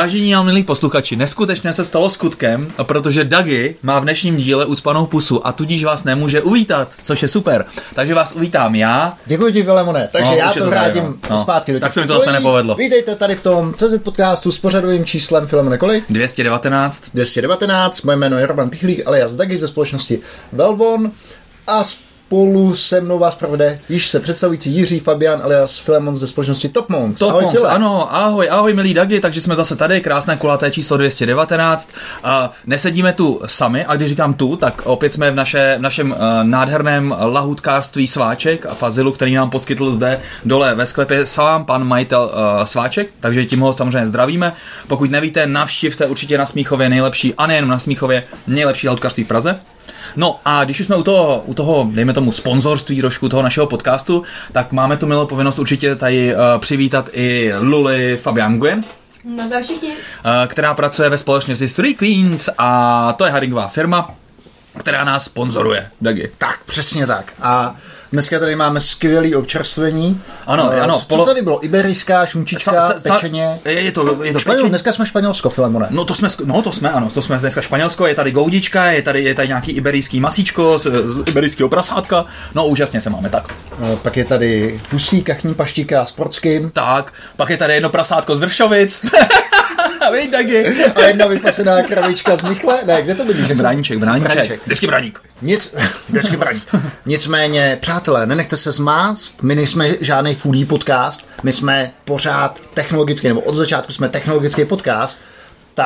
Vážení a milí posluchači, neskutečně se stalo skutkem, protože Dagi má v dnešním díle ucpanou pusu a tudíž vás nemůže uvítat, což je super. Takže vás uvítám já. Děkuji ti, Vilemone. Takže No, já to vrátím no. No. zpátky do Tak se mi to zase nepovedlo. Vítejte tady v tom CZ podcastu s pořadovým číslem Filemone Kolej 219. 219. Moje jméno je Roman Pichlík alias Dagi ze společnosti Velvon a spolu se mnou vás provede již se představující Jiří Fabian alias Filemon ze společnosti Top Monks. Top Ahoj, Monks, ano, ahoj, ahoj milí Dagi, takže jsme zase tady, krásné kulaté číslo 219. A nesedíme tu sami, a když říkám tu, tak opět jsme v, naše, v našem uh, nádherném lahutkářství Sváček a Fazilu, který nám poskytl zde dole ve sklepě sám pan majitel uh, Sváček, takže tím ho samozřejmě zdravíme. Pokud nevíte, navštivte určitě na Smíchově nejlepší, a nejen na Smíchově, nejlepší lahutkářství v Praze. No a když už jsme u toho, u toho, dejme tomu, sponzorství trošku toho našeho podcastu, tak máme tu milou povinnost určitě tady uh, přivítat i Luli Fabiangue, Nazdar všichni. eh, která pracuje ve společnosti Three Queens a to je haringová firma, která nás sponzoruje, Dagi. Tak, přesně tak. A dneska tady máme skvělý občerstvení. Ano, Eh, ano, Co polo- tady bylo? Iberijská, šunčička, pečeně. je, je to, je to Španěl, dneska jsme Španělsko, Filemone. No to jsme, no to jsme, ano, to jsme dneska Španělsko, je tady goudička, je tady, je tady nějaký iberijský masíčko z, z iberijského prasátka, no úžasně se máme, tak. Eh, Pak je tady Pusí, Kachní paštíka s Porckým. Tak, pak je tady jedno prasátko z Vršovic. Víš, Dagi. A jedna vypasená kravička z Michle. Ne, kde to se- Braníček, braníček, Braníček. vždycky braník. Nic, vždycky braní. Nicméně, přátelé, nenechte se zmást, my nejsme žádný foodie podcast, my jsme pořád technologický, nebo od začátku jsme technologický podcast,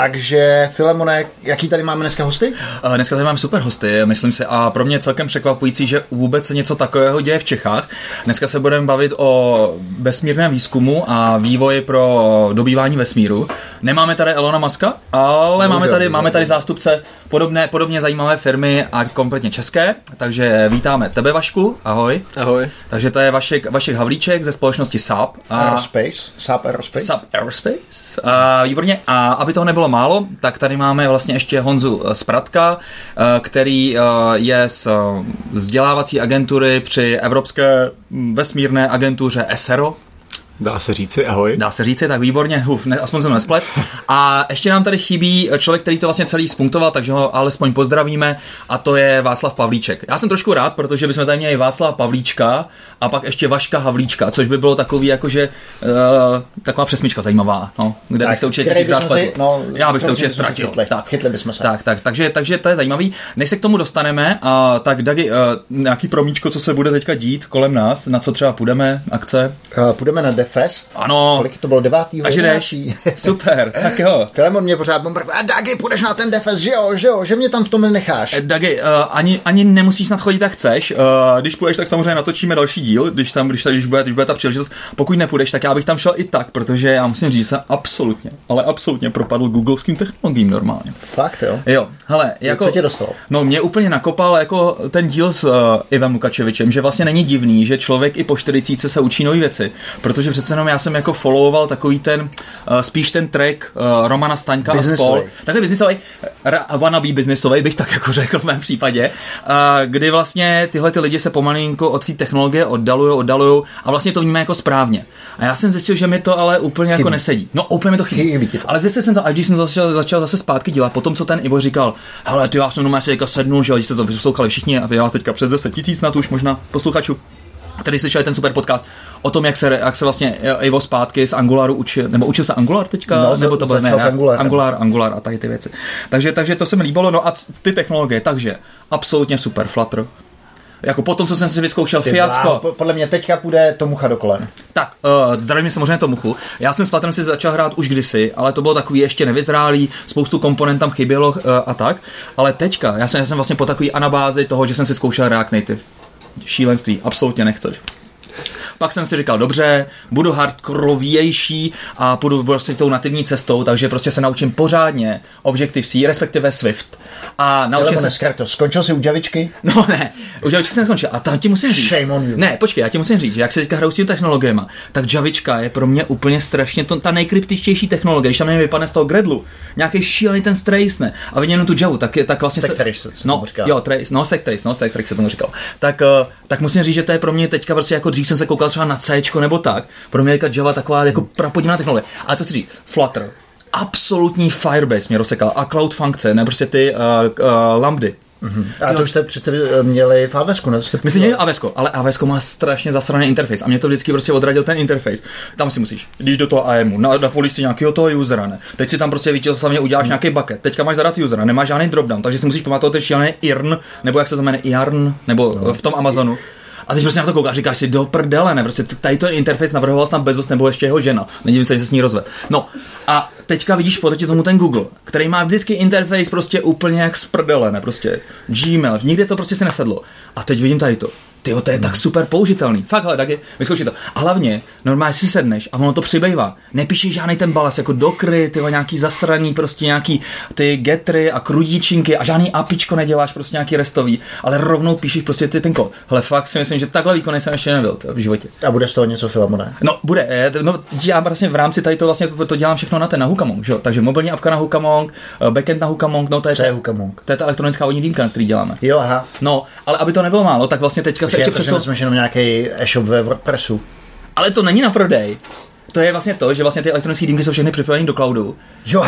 takže Filemone, jaký tady máme dneska hosty? Eh, Dneska tady máme super hosty, myslím si, a pro mě je celkem překvapující, že vůbec se něco takového děje v Čechách. Dneska se budeme bavit o vesmírném výzkumu a vývoji pro dobývání vesmíru. Nemáme tady Elona Muska, ale máme tady, máme tady zástupce podobné, podobně zajímavé firmy a kompletně české, takže vítáme tebe Vašku, ahoj. Ahoj. Takže to je Vašek, Vašek Havlíček ze společnosti SAP. A Aerospace, SAP Aerospace. Sub Aerospace. A výborně. A aby toho nebylo málo, tak tady máme vlastně ještě Honzu Spratka, eh, který eh, je z eh, vzdělávací agentury při Evropské hm, vesmírné agentuře ESERO, Dá se říci ahoj. dá se říci, tak výborně, huf, ne, aspoň jsem nesplet. A ještě nám tady chybí člověk, který to vlastně celý spunktoval, takže ho alespoň pozdravíme, a to je Václav Pavlíček. Já jsem trošku rád, protože bychom tady měli Václava Pavlíčka a pak ještě Vaška Havlíčka, což by bylo takový jakože uh, taková přesmička zajímavá, no, kde Tak, bych se určitě bychom si- no, Já bych se určitě ztratil. chytli. Tak. Chytli bychom se. Tak, tak, takže, takže to je zajímavý. Než se k tomu dostaneme, uh, tak Dagi, uh, nějaký promíčko, co se bude teďka dít kolem nás, na co třeba půjdeme, akce? Uh, půjdeme na Defest. Ano. Kolik to bylo? 9. Takže jdeš. Super, tak jo. Filemon mě pořád bombarduje. A Dagi, půjdeš na ten Defest, že jo, že jo, že mě tam v tom nenecháš. Dagi, uh, ani, ani nemusíš snad chodit, tak chceš. Uh, když půjdeš, tak samozřejmě natočíme další díl, když tam, když, tady, když, bude, když bude ta příležitost. Pokud nepůjdeš, tak já bych tam šel i tak, protože já musím říct, že absolutně, ale absolutně propadl googleským technologiím normálně. Fakt, jo. Jo, hele, jako... Co tě dostalo? No, mě úplně nakopal jako ten díl s uh, Ivem Lukačevičem, že vlastně není divný, že člověk i po 40 se učí nové věci, protože přece jenom já jsem jako followoval takový ten, uh, spíš ten track uh, Romana Staňka a spol. Biznisový. Takový biznisový, ra- wannabe biznisový bych tak jako řekl v mém případě, uh, kdy vlastně tyhle ty lidi se pomalinko od té technologie oddalují, oddalují a vlastně to vnímají jako správně. A já jsem zjistil, že mi to ale úplně jako Chybí. nesedí. No, úplně mi to chybí. Chybí to. Ale zjistil jsem to, až když jsem začal, začal zase zpátky dělat, potom co ten Ivo říkal, hele, ty já jsem normálně teďka sednul, že jste to poslouchali všichni a vy vás teďka přes 10 tisíc na to už možná posluchačů, který slyšeli ten super podcast o tom, jak se, jak se vlastně Ivo zpátky z Angularu učil, nebo učil se Angular teďka, No, nebo to bylo, ne, s Angularem. Angular, Angular a tady ty věci. Takže, takže to se mi líbilo, no a ty technologie, takže absolutně super, Flutter. Jako potom, co jsem si vyzkoušel Ty fiasko. bláho, po- Podle mě teďka půjde to mucha do kolen. Tak, uh, zdravím samozřejmě Tomuchu. Já jsem s Flutterem si začal hrát už kdysi, ale to bylo takový ještě nevyzrálý, spoustu komponent tam chybělo uh, a tak. Ale teďka, já jsem, já jsem vlastně po takový anabázi toho, že jsem si zkoušel React Native. Šílenství, absolutně nechceš. Pak jsem si říkal, dobře, budu hardkorovější a půjdu prostě tou nativní cestou, takže prostě se naučím pořádně Objective-C, respektive Swift. A naučím se... zkrát to. Skončil si u Javičky? No ne, už Javička jsem neskončil. A tam ti musím říct. Shame on you. Ne, počkej, já ti musím říct, že jak se teďka hraju s těmi technologiemi, tak Javička je pro mě úplně strašně to, ta nejkryptičtější technologie. Když tam nevím, vypadne z toho Gredlu, nějaký šílený ten Strace, ne? A jenom tu Javu, tak, je, tak vlastně se no, jo, trace, no, stack trace, no, stack trace se tomu říkal. Tak, uh, tak musím říct, že to je pro mě teďka prostě jako dřív jsem se koukal třeba na C nebo tak. Pro mě je Java taková jako prapodivná technologie. Ale co chci říct, Flutter, absolutní Firebase mě rozsekal a cloud funkce, ne prostě ty uh, uh, lambdy. Mm-hmm. A to už jste přece eh, měli v AWSku, ne? My jsme měli AWSko, ale AWSko má strašně zasraný interface a mě to vždycky prostě odradil ten interface. Tam si musíš, když do toho AMu, na, na si nějakého toho usera, ne? Teď si tam prostě vítězoslavně uděláš mm. nějaký bucket, teďka máš zadat usera, nemáš žádný dropdown, takže si musíš pamatovat ten šílený IRN, nebo jak se to jmenuje, IARN, nebo no. v tom Amazonu. A teď prostě na to koukáš, říkáš si do prdele, ne? Prostě tady to interface navrhoval snad Bezos nebo ještě jeho žena. Nedivím se, že se s ní rozved. No a teďka vidíš proti tomu ten Google, který má vždycky interface prostě úplně jak z prdele, ne? Prostě Gmail, nikde to prostě se nesedlo. A teď vidím tady to. Ty to je tak super použitelný. Fakt, ale taky, vyzkouši to. A hlavně, normálně si sedneš a ono to přibývá. Nepíšeš žádný ten balas jako dokry, ty nějaký zasraný, prostě nějaký ty getry a krudíčinky a žádný apičko neděláš, prostě nějaký restový, ale rovnou píšeš prostě ty ten kód. Hele, fakt si myslím, že takhle výkonný jsem ještě nebyl v životě. A bude z toho něco filmu, ne? No, bude. No, já vlastně v rámci tady to vlastně to dělám všechno na ten na Hukamong, že jo? Takže mobilní apka na Hukamong, eh, backend na Hukamong, no to je, to je Hukamong. To je ta elektronická vodní dýmka, který děláme. Jo, aha. No, ale aby to nebylo málo, tak vlastně teďka se ještě přesou... jsme jenom nějaký e-shop ve WordPressu. Ale to není na prodej to je vlastně to, že vlastně ty elektronické dýmky jsou všechny připojené do cloudu. Jo.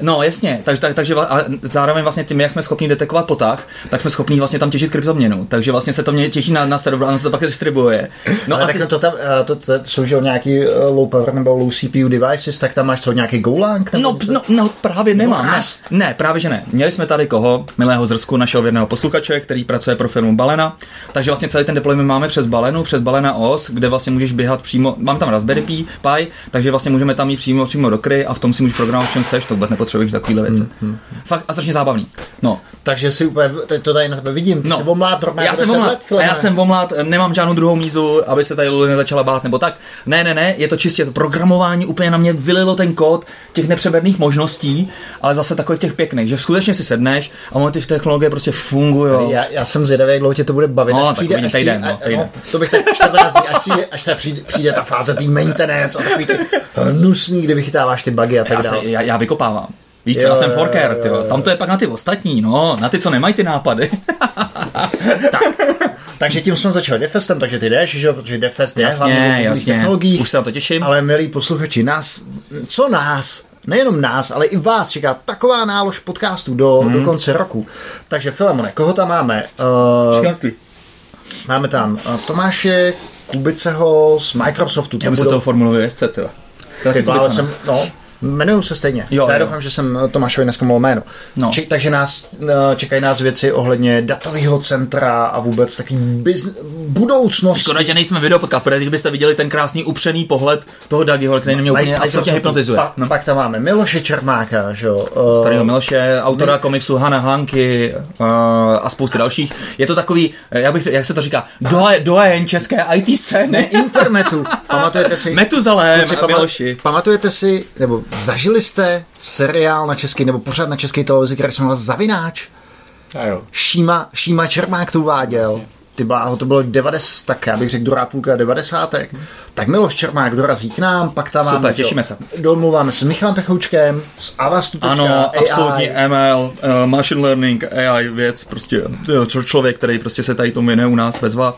No, jasně, takže, tak, takže a zároveň vlastně tím, jak jsme schopni detekovat potah, tak jsme schopni vlastně tam těžit kryptoměnu. Takže vlastně se to mě těží na, na serveru a se to pak distribuje. No Ale a tak ty... to, tam, eh, to, to, to, jsou že nějaký eh, low power nebo low CPU devices, tak tam máš co, nějaký Golang? No, no, no, právě nemám. Ne, ne, právě že ne. Měli jsme tady koho, milého Zrsku, našeho věrného posluchače, který pracuje pro firmu Balena. Takže vlastně celý ten deployment máme přes Balenu, přes Balena OS, kde vlastně můžeš běhat přímo, mám tam Raspberry Pi, Pi takže vlastně můžeme tam jít přímo, přímo do kry a v tom si můžeš programovat, čem chceš, to vůbec nepotřebuješ takovéhle věci. Hmm, hmm. Fakt a strašně zábavný. No. Takže si úplně, to tady na tebe vidím, ty no. jsi omlát, já jsem omlát, a já jsem omlát, nemám žádnou druhou mízu, aby se tady Luli nezačala bát nebo tak. Ne, ne, ne, je to čistě to programování, úplně na mě vylilo ten kód těch nepřeberných možností, ale zase takových těch pěkných, že skutečně si sedneš a ono ty technologie prostě fungují. Já, já, jsem zvědavý, jak dlouho tě to bude bavit. No, přijde, tak přijde, týden, no, týden. No, to bych tak 14 dní, až přijde, až přijde, přijde ta fáze té maintenance a takový ty hnusný, kdy vychytáváš ty bugy a tak dále. Já, já, vykopávám. Víš, jo, já jsem forker, ty tam to je pak na ty ostatní, no, na ty, co nemají ty nápady. tak. Takže tím jsme začali Defestem, takže ty jdeš, že? protože Defest je jasně, hlavně jasně. technologií. Už se na to těším. Ale milí posluchači, nás, co nás, nejenom nás, ale i vás čeká taková nálož podcastů do, hmm. do konce roku. Takže Filemone, koho tam máme? Uh, máme tam uh, Tomáše Kubiceho z Microsoftu. Já bych se toho formulově jezdce, ty. Ty jsem, no, Jmenuju se stejně. Jo, Já jo. doufám, že jsem Tomášovi dneska jméno. No. Či, takže nás, eh, čekají nás věci ohledně datového centra a vůbec takový biz, budoucnost. Škoda, že nejsme video podcast, protože když byste viděli ten krásný upřený pohled toho Dagiho, který mě úplně absolutně hypnotizuje. Pa, no. Pak tam máme Miloše Čermáka, že jo. Uh, Starého Miloše, autora my... komiksu Hana Hanky uh, a spousty dalších. Je to takový, já bych, jak se to říká, doajen české IT scény. Ne, internetu. Pamatujete si? Metuzalém a Miloši. Pamatujete si, nebo Zažili jste seriál na český nebo pořád na české televizi, který se jmenoval Zavináč? A jo. Šíma, Šíma Čermák to uváděl. Vlastně. Ty bláho, to bylo 90, tak já bych řekl druhá půlka 90. Hmm. Tak Miloš Čermák dorazí k nám, pak tam máme... Těšíme se. Domluváme se s Michalem Pechoučkem, s Avastu. Ano, AI. absolutně ML, uh, eh, machine learning, AI věc, prostě člověk, který prostě se tady tomu věnuje u nás bezva.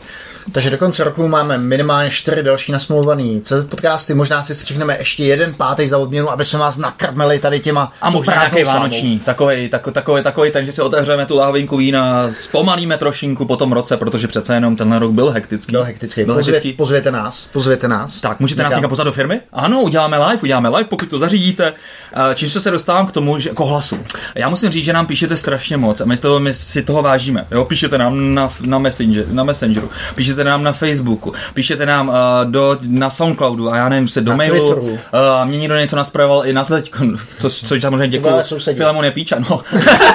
Takže do konce roku máme minimálně čtyři další nasmluvaný CZ podcasty. Možná si střihneme ještě jeden pátý za odměnu, aby jsme vás nakrmili tady těma. A možná nějaký vánoční, takový, takový, takový, takový, ten, že si otevřeme tu lahvinku vína, zpomalíme trošinku po tom roce, protože přece jenom tenhle rok byl hektický. Byl hektický. Byl Pozvě, hektický. Pozvěte nás, pozvěte nás. Tak, můžete nás někam pozvat do firmy? Ano, uděláme live, uděláme live, pokud to zařídíte. Eh, čím se dostávám k tomu, že jako hlasu. Já musím říct, že nám píšete strašně moc a my, toho, my si toho vážíme. Jo? Píšete nám na, na, messenger, na Messengeru, píšete nám na Facebooku, píšete nám uh, do, na Soundcloudu a já nevím, se do na mailu. Uh, mě někdo něco naspravoval i na teď, to, což samozřejmě děkuji. Filemon je píča, no.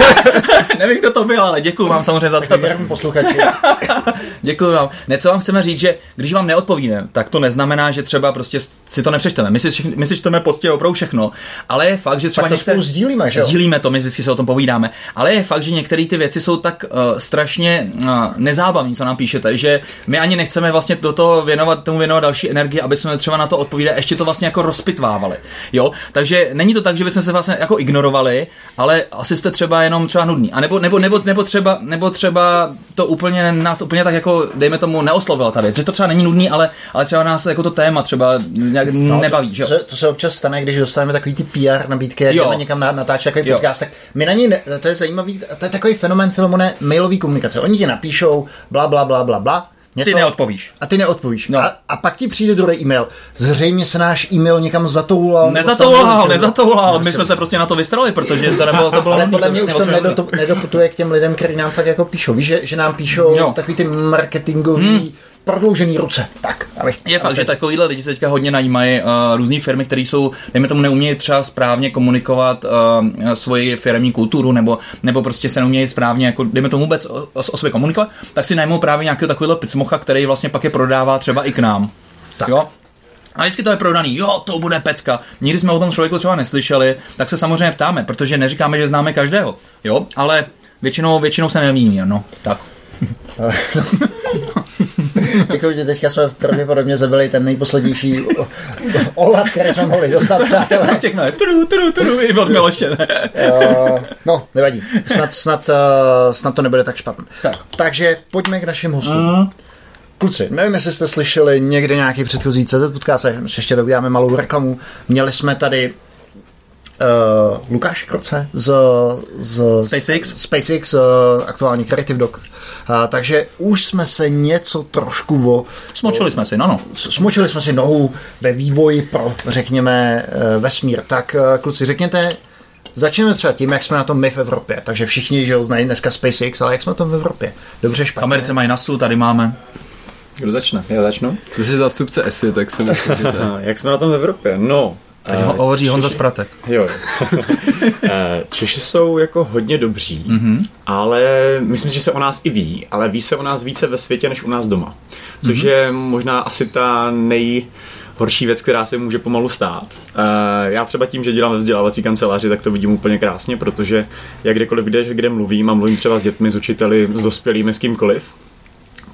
nevím, kdo to byl, ale děkuji vám samozřejmě za to. posluchači. děkuji vám. Něco vám chceme říct, že když vám neodpovíme, tak to neznamená, že třeba prostě si to nepřečteme. My si, my si čteme poctivě opravdu všechno, ale je fakt, že třeba některé... sdílíme, že jo? Sdílíme to, my vždycky se o tom povídáme, ale je fakt, že některé ty věci jsou tak uh, strašně uh, nezábavní, co nám píšete, že my ani nechceme vlastně do toho věnovat, tomu věnovat další energii, aby jsme třeba na to odpovídali, ještě to vlastně jako rozpitvávali. Jo, takže není to tak, že bychom se vlastně jako ignorovali, ale asi jste třeba jenom třeba nudný. A nebo nebo, nebo, nebo, třeba, nebo třeba to úplně nás úplně tak jako, dejme tomu, neoslovila ta věc, že to třeba není nudný, ale, ale třeba nás jako to téma třeba nějak no, nebaví, že jo? To, to, se občas stane, když dostaneme takový ty PR nabídky, jak jdeme někam natáčet takový jo. podcast, tak my na ní, to je zajímavý, to je takový fenomén filmone mailový komunikace. Oni ti napíšou bla, bla, bla, bla, bla, Něco, ty neodpovíš. A ty neodpovíš. No. A, a pak ti přijde druhý e-mail. Zřejmě se náš e-mail někam zatoulal. Nezatoulal, nezatoulal. My jsme se prostě na to vystrali, protože to nebylo to bylo. Ale podle mě už to nedoputuje k těm lidem, kteří nám fakt jako píšou. Víš, že, že nám píšou jo. takový ty marketingový hmm prodloužený ruce. Tak, abych, je fakt, že takovýhle lidi se teďka hodně najímají uh, různé firmy, které jsou, dejme tomu, neumějí třeba správně komunikovat uh, svoji firmní kulturu, nebo, nebo prostě se neumějí správně, jako, dejme tomu vůbec o, o, o sobě komunikovat, tak si najmou právě nějakého takového picmocha, který vlastně pak je prodává třeba i k nám. Tak. Jo? A vždycky to je prodaný, jo, to bude pecka. Nikdy jsme o tom člověku třeba neslyšeli, tak se samozřejmě ptáme, protože neříkáme, že známe každého, jo, ale většinou, většinou se neví, no, tak. Děkuji, že teďka jsme pravděpodobně zabili ten nejposlednější ohlas, který jsme mohli dostat, přátelé. Všechno je tru, tru, tru, i od ne? no, nevadí. Snad, snad, uh, snad to nebude tak špatné. Tak. Takže pojďme k našim hostům. Uh. Kluci, nevím, jestli jste slyšeli někde nějaký předchozí CZ podcast, ještě dobíjáme malou reklamu. Měli jsme tady uh, Lukáš Kroce z, z SpaceX, SpaceX uh, aktuální Creative Doc. Uh, takže už jsme se něco trošku o... Smočili jsme si, no, no. Smočili jsme si nohu ve vývoji pro, řekněme, uh, vesmír. Tak uh, kluci, řekněte, Začneme třeba tím, jak jsme na tom my v Evropě. Takže všichni, že ho znají dneska SpaceX, ale jak jsme na tom v Evropě? Dobře, špatně. Americe mají NASU, tady máme. Kdo začne? Já začnu. Když je zástupce ESI, tak si myslím, že to Jak jsme na tom v Evropě? No, Teď ho hovoří Honza Spratek. Jo. Eh, Češi jsou jako hodně dobří, mm-hmm. ale myslím, že se o nás i ví, ale ví se o nás více ve světě než u nás doma. Což mm-hmm. je možná asi ta nej horší věc, která se může pomalu stát. Eh, já třeba tím, že dělám ve vzdělávací kanceláři, tak to vidím úplně krásně, protože jak kdekoliv, kde, kde mluvím a mluvím třeba s dětmi, s učiteli, s dospělými, s kýmkoliv,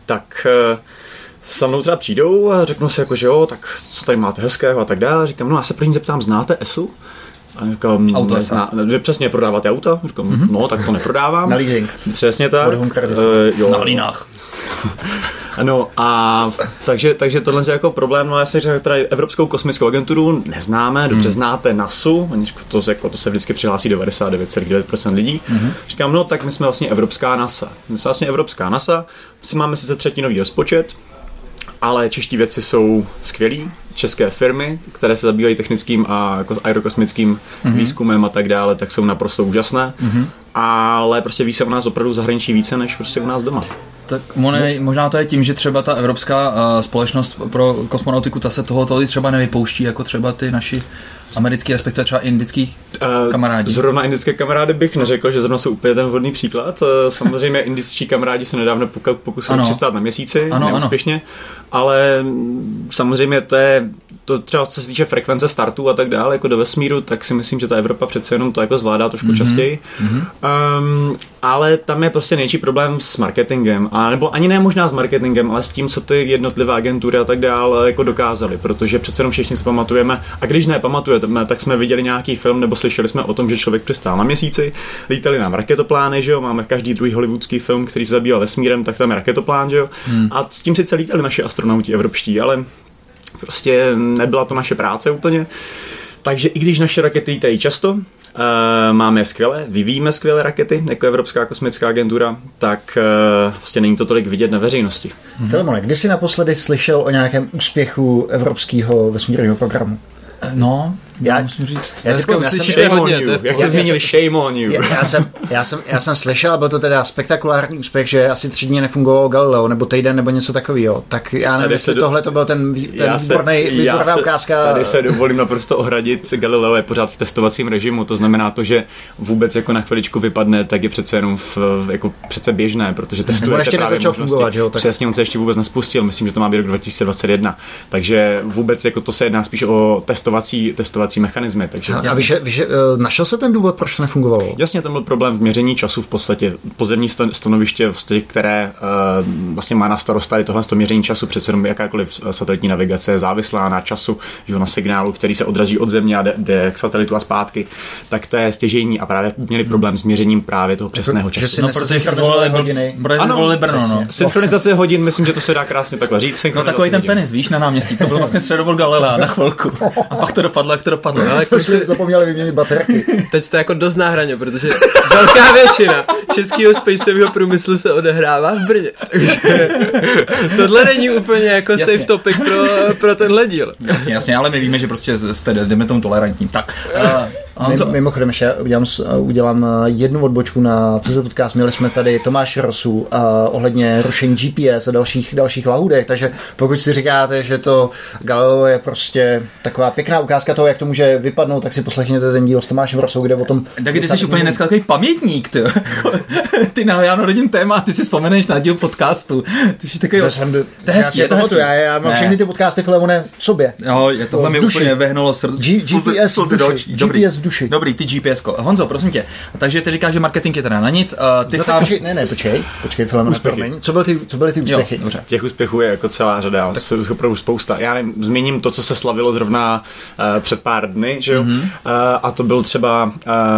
tak uh, za mnou třeba přijdou a řeknou si jako, že jo, tak co tady máte hezkého a tak dále. Říkám, no já se první zeptám, znáte ESU? A říkám, Auto nezná, vy přesně prodáváte auta? Říkám, mm-hmm. no, tak to neprodávám. Na leasing. Přesně tak. Uh, jo. Na hlínách. No a takže, takže tohle je jako problém, no já si řekl, tady Evropskou kosmickou agenturu neznáme, dobře hmm. znáte NASU, to, jako, to se vždycky přihlásí 99,9% lidí. Hmm. Říkám, no tak my jsme vlastně Evropská NASA. My jsme vlastně Evropská NASA, si máme sice třetinový rozpočet, ale čeští věci jsou skvělí, české firmy, které se zabývají technickým a aerokosmickým mm-hmm. výzkumem a tak dále, tak jsou naprosto úžasné, mm-hmm. ale prostě ví se o nás opravdu zahraničí více, než prostě u nás doma. Tak možná to je tím, že třeba ta evropská uh, společnost pro kosmonautiku, ta se toho tolik třeba nevypouští, jako třeba ty naši americký, respektive třeba indický uh, kamarádi. Zrovna indické kamarády bych neřekl, že zrovna jsou úplně ten vhodný příklad. Uh, samozřejmě indičtí kamarádi se nedávno pokusili ano. přistát na měsíci, ano, neúspěšně, ano. ale samozřejmě to je to třeba co se týče frekvence startů a tak dále, jako do vesmíru, tak si myslím, že ta Evropa přece jenom to jako zvládá trošku mm-hmm. častěji. Mm-hmm. Um, ale tam je prostě největší problém s marketingem, a nebo ani ne možná s marketingem, ale s tím, co ty jednotlivé agentury a tak dále jako dokázaly, protože přece jenom všichni si pamatujeme, a když ne pamatujeme, tak jsme viděli nějaký film nebo slyšeli jsme o tom, že člověk přistál na měsíci, lítali nám raketoplány, že jo, máme každý druhý hollywoodský film, který se zabýval vesmírem, tak tam je raketoplán, že jo, hmm. a s tím sice lítali naši astronauti evropští, ale Prostě nebyla to naše práce úplně. Takže i když naše rakety lítají často, Uh, máme skvělé, vyvíjíme skvělé rakety jako Evropská kosmická agentura, tak uh, vlastně není to tolik vidět na veřejnosti. Mm-hmm. Filemone, kdy jsi naposledy slyšel o nějakém úspěchu evropského vesmírného programu? No, já musím říct. Já, já jsem shame on you. Jak jste zmínili, shame on you. Já, já, jsem, já, jsem, já jsem slyšel, byl to teda spektakulární úspěch, že asi tři dny nefungovalo Galileo, nebo týden, nebo něco takového. Tak já nevím, jestli do... tohle to byl ten, ten výborný, výborná ukázka. Tady se dovolím naprosto ohradit. Galileo je pořád v testovacím režimu, to znamená to, že vůbec jako na chviličku vypadne, tak je přece jenom v, jako přece běžné, protože testuje ještě právě možnosti. Fungovat, jo, tak... Přesně, on se ještě vůbec nespustil, myslím, že to má být rok 2021. Takže vůbec jako to se jedná spíš o testovací, testovací odrazovací mechanismy. Takže... A, a víš, víš, eh, našel se ten důvod, proč to nefungovalo? Jasně, to byl problém v měření času v podstatě. Pozemní stanoviště, které uh, vlastně má na starost tady tohle měření času, přece jenom jakákoliv satelitní navigace je závislá na času, že na signálu, který se odrazí od země a jde, jde k satelitu a zpátky, tak to je stěžení a právě měli problém s měřením právě toho přesného času. No, protože se zvolili hodiny. Ano, Brno, no. Synchronizace hodin, myslím, že to se dá krásně takhle říct. No takový ten penis, víš, na náměstí, to byl vlastně středovol Galilea na chvilku. A pak to dopadlo, jak to dopadlo. Ale jako si zapomněli vyměnit baterky. Teď jste jako dost náhraně, protože velká většina českého spaceového průmyslu se odehrává v Brně. Takže tohle není úplně jako jasně. safe topic pro, pro tenhle díl. Jasně, jasně, ale my víme, že prostě jste, jdeme tomu tolerantní. Tak, uh, Co? Mimochodem, ještě udělám, udělám eh, jednu odbočku na CZ Podcast. Měli jsme tady Tomáš Rosu uh, ohledně rušení GPS a dalších, dalších lahůdek, takže pokud si říkáte, že to Galileo je prostě taková pěkná ukázka toho, jak to může vypadnout, tak si poslechněte ten díl s Tomášem Rosou, kde o tom... Tak ty jsi úplně dneska takový pamětník, ty. ty na Jano rodin téma, ty si vzpomeneš na díl podcastu. Ty jsi takový... To, jsem, to je hezký, to hezký. Já, já mám ne. všechny ty podcasty Filemone v sobě. Jo, je tohle mi úplně vehnalo srdce. GPS. GPS v duši. Dobrý, ty GPS. -ko. Honzo, prosím tě. Takže ty říkáš, že marketing je teda na nic. Uh, ty no, sám... počkej, ne, ne, počkej, počkej, Filemone, promiň. Co byly ty, co byly ty úspěchy? Jo, dobře. Těch úspěchů je jako celá řada, tak... jsou opravdu spousta. Já nevím, zmíním to, co se slavilo zrovna uh, před pár dny, že jo? Mm-hmm. Uh, a to byl třeba uh,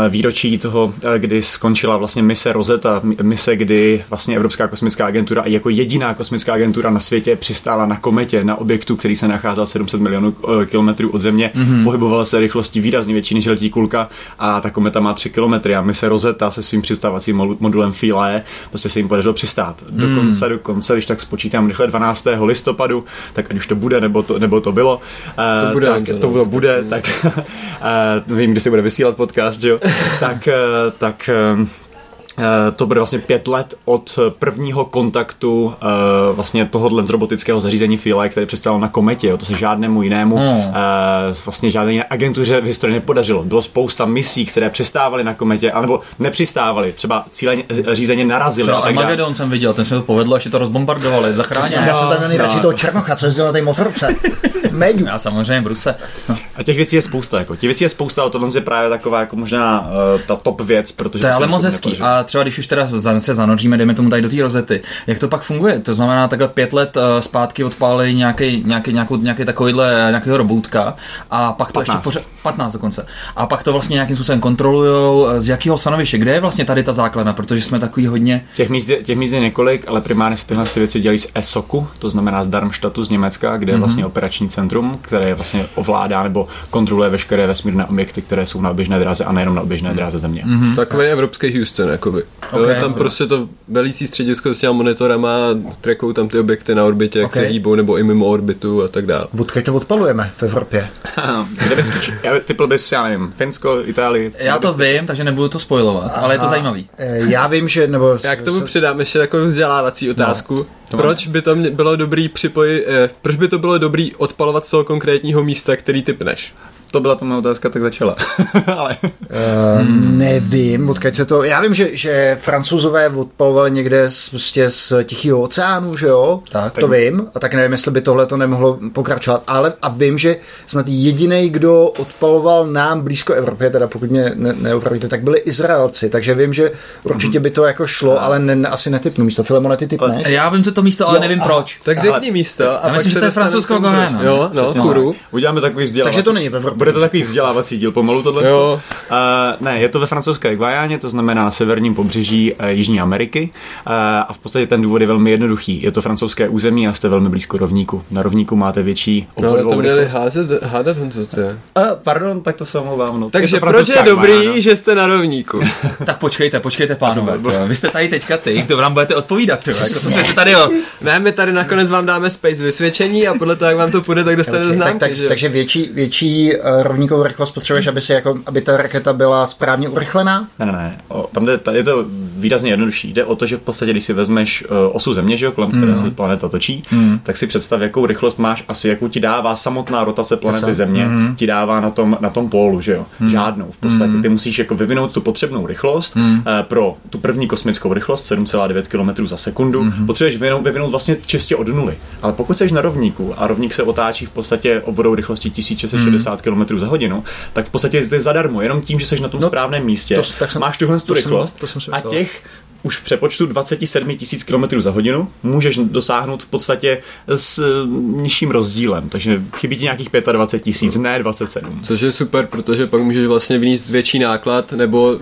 výročí toho, uh, kdy skončila vlastně mise Rosetta, mise, kdy vlastně Evropská kosmická agentura a jako jediná kosmická agentura na světě přistála na kometě, na objektu, který se nacházel 700 milionů uh, kilometrů od Země, mm-hmm. pohybovala se rychlostí výrazně větší než letí kulka a ta kometa má 3 kilometry a mise Rosetta se svým přistávacím modulem Philae prostě se jim podařilo přistát. Dokonce, mm. dokonce, když tak spočítám rychle 12. listopadu, tak ať už to bude, nebo to, nebo to bylo, to bude, tak, to, to bude, tak vím, kdy se bude vysílat podcast, jo, tak, tak Eh, to bude vlastně pět let od prvního kontaktu uh, vlastně tohohle robotického zařízení Philae, které přistalo na kometě. Jo. To se žádnému jinému hmm. uh, vlastně žádné agentuře v historii nepodařilo. Bylo spousta misí, které přistávaly na kometě, anebo nepřistávaly. Třeba cíleně řízeně narazily. Třeba Armageddon jsem viděl, ten se to povedlo, až to rozbombardovali, zachránili. Já jsem tam měl nejradši no. toho Černocha, co jezdil na té motorce. Meďu. Já samozřejmě Bruse. No. A těch věcí je spousta. Jako. Těch věcí je spousta, ale tohle je právě taková jako možná uh, ta top věc, protože to je ale moc hezký. A třeba když už teda se zanoříme, jdeme tomu tady do té rozety, jak to pak funguje? To znamená, takhle pět let uh, zpátky odpálili nějaký, nějaký, nějakou, nějaký takovýhle nějakého roboutka a pak to 15. ještě pořád, 15 dokonce. A pak to vlastně nějakým způsobem kontrolují, z jakého stanoviště, kde je vlastně tady ta základna, protože jsme takový hodně... Těch míst, je, těch míst je několik, ale primárně se tyhle věci dělají z ESOKu, to znamená z Darmstadtu z Německa, kde je mm-hmm. vlastně operační centrum, které vlastně ovládá nebo kontroluje veškeré vesmírné objekty, které jsou na oběžné dráze a nejenom na oběžné mm-hmm. dráze Země. Mm-hmm. Takový evropský Houston, jakoby. Okay, tam prostě to velící středisko s těma monitorama, trackou tam ty objekty na orbitě, jak okay. se hýbou, nebo i mimo orbitu a tak dále. Odkud to odpalujeme v Evropě? Kde bys, já typl bys, já nevím, Finsko, Itálii. Já to vím, takže nebudu to spojovat, Aha. ale je to zajímavý. Eh, já vím, že, nebo... Já k tomu se... přidám ještě takovou vzdělávací otázku. No. To proč by to bylo dobrý připojit, eh, proč by to bylo dobrý odpalovat z toho konkrétního místa, který typneš? To byla to moje otázka, tak začala. Ale... Uh, nevím, odkud se to... Já vím, že, že francouzové odpalovali někde z, prostě z Tichého oceánu, že jo? Tak, to tak... vím. A tak nevím, jestli by tohle to nemohlo pokračovat. Ale a vím, že snad jediný, kdo odpaloval nám blízko Evropě, teda pokud mě ne, neopravíte, tak byli Izraelci. Takže vím, že určitě by to jako šlo, ale ne, asi netypnu místo. Filemone, ty typneš? Já vím, co to místo, ale jo, nevím a, proč. Tak řekni místo. A já myslím, že to je francouzská Jo, no, kuru. Uděláme takový vzdělávací. Takže to není ve Evropě. Bude to takový vzdělávací díl pomalu tohle. Jo. Uh, ne, je to ve francouzské Guajáně, to znamená na severním pobřeží uh, Jižní Ameriky. Uh, a v podstatě ten důvod je velmi jednoduchý. Je to francouzské území a jste velmi blízko rovníku. Na rovníku máte větší No, ale to měli házet, hádat Honzoce. Uh, pardon, tak to se omlouvám. No. Takže je proč je dobrý, Guajana? že jste na rovníku? tak počkejte, počkejte, pánové. Vy jste tady teďka ty, kdo nám budete odpovídat. Tyjo, jako to se tady, jo. Ne, my tady nakonec vám dáme space vysvědčení a podle toho, jak vám to půjde, tak dostanete okay, známky. Tak, tak, takže větší, větší uh, rovníkovou rychlost potřebuješ, aby, si jako, aby ta raketa byla správně urychlená? Ne, ne, ne. O, tam jde, je to výrazně jednodušší. Jde o to, že v podstatě, když si vezmeš uh, osu Země, že jo, kolem které mm. se planeta točí, mm. tak si představ, jakou rychlost máš asi, jakou ti dává samotná rotace planety Jasa. Země, mm. ti dává na tom, na tom pólu, že jo. Mm. Žádnou. V podstatě mm. ty musíš jako vyvinout tu potřebnou rychlost mm. uh, pro tu první kosmickou rychlost 7,9 km za sekundu. Mm. Potřebuješ vyvinout, vyvinout vlastně čistě od nuly. Ale pokud jsi na rovníku a rovník se otáčí v podstatě obvodou rychlostí 1660 mm. Km za hodinu, tak v podstatě je zadarmo, jenom tím, že jsi na tom no, správném místě. To, tak jsem, máš tuhle tu rychlost jsem, to jsem a těch už v přepočtu 27 000 km za hodinu můžeš dosáhnout v podstatě s eh, nižším rozdílem, takže chybí ti nějakých 25 tisíc, ne 27. Což je super, protože pak můžeš vlastně vníst větší náklad nebo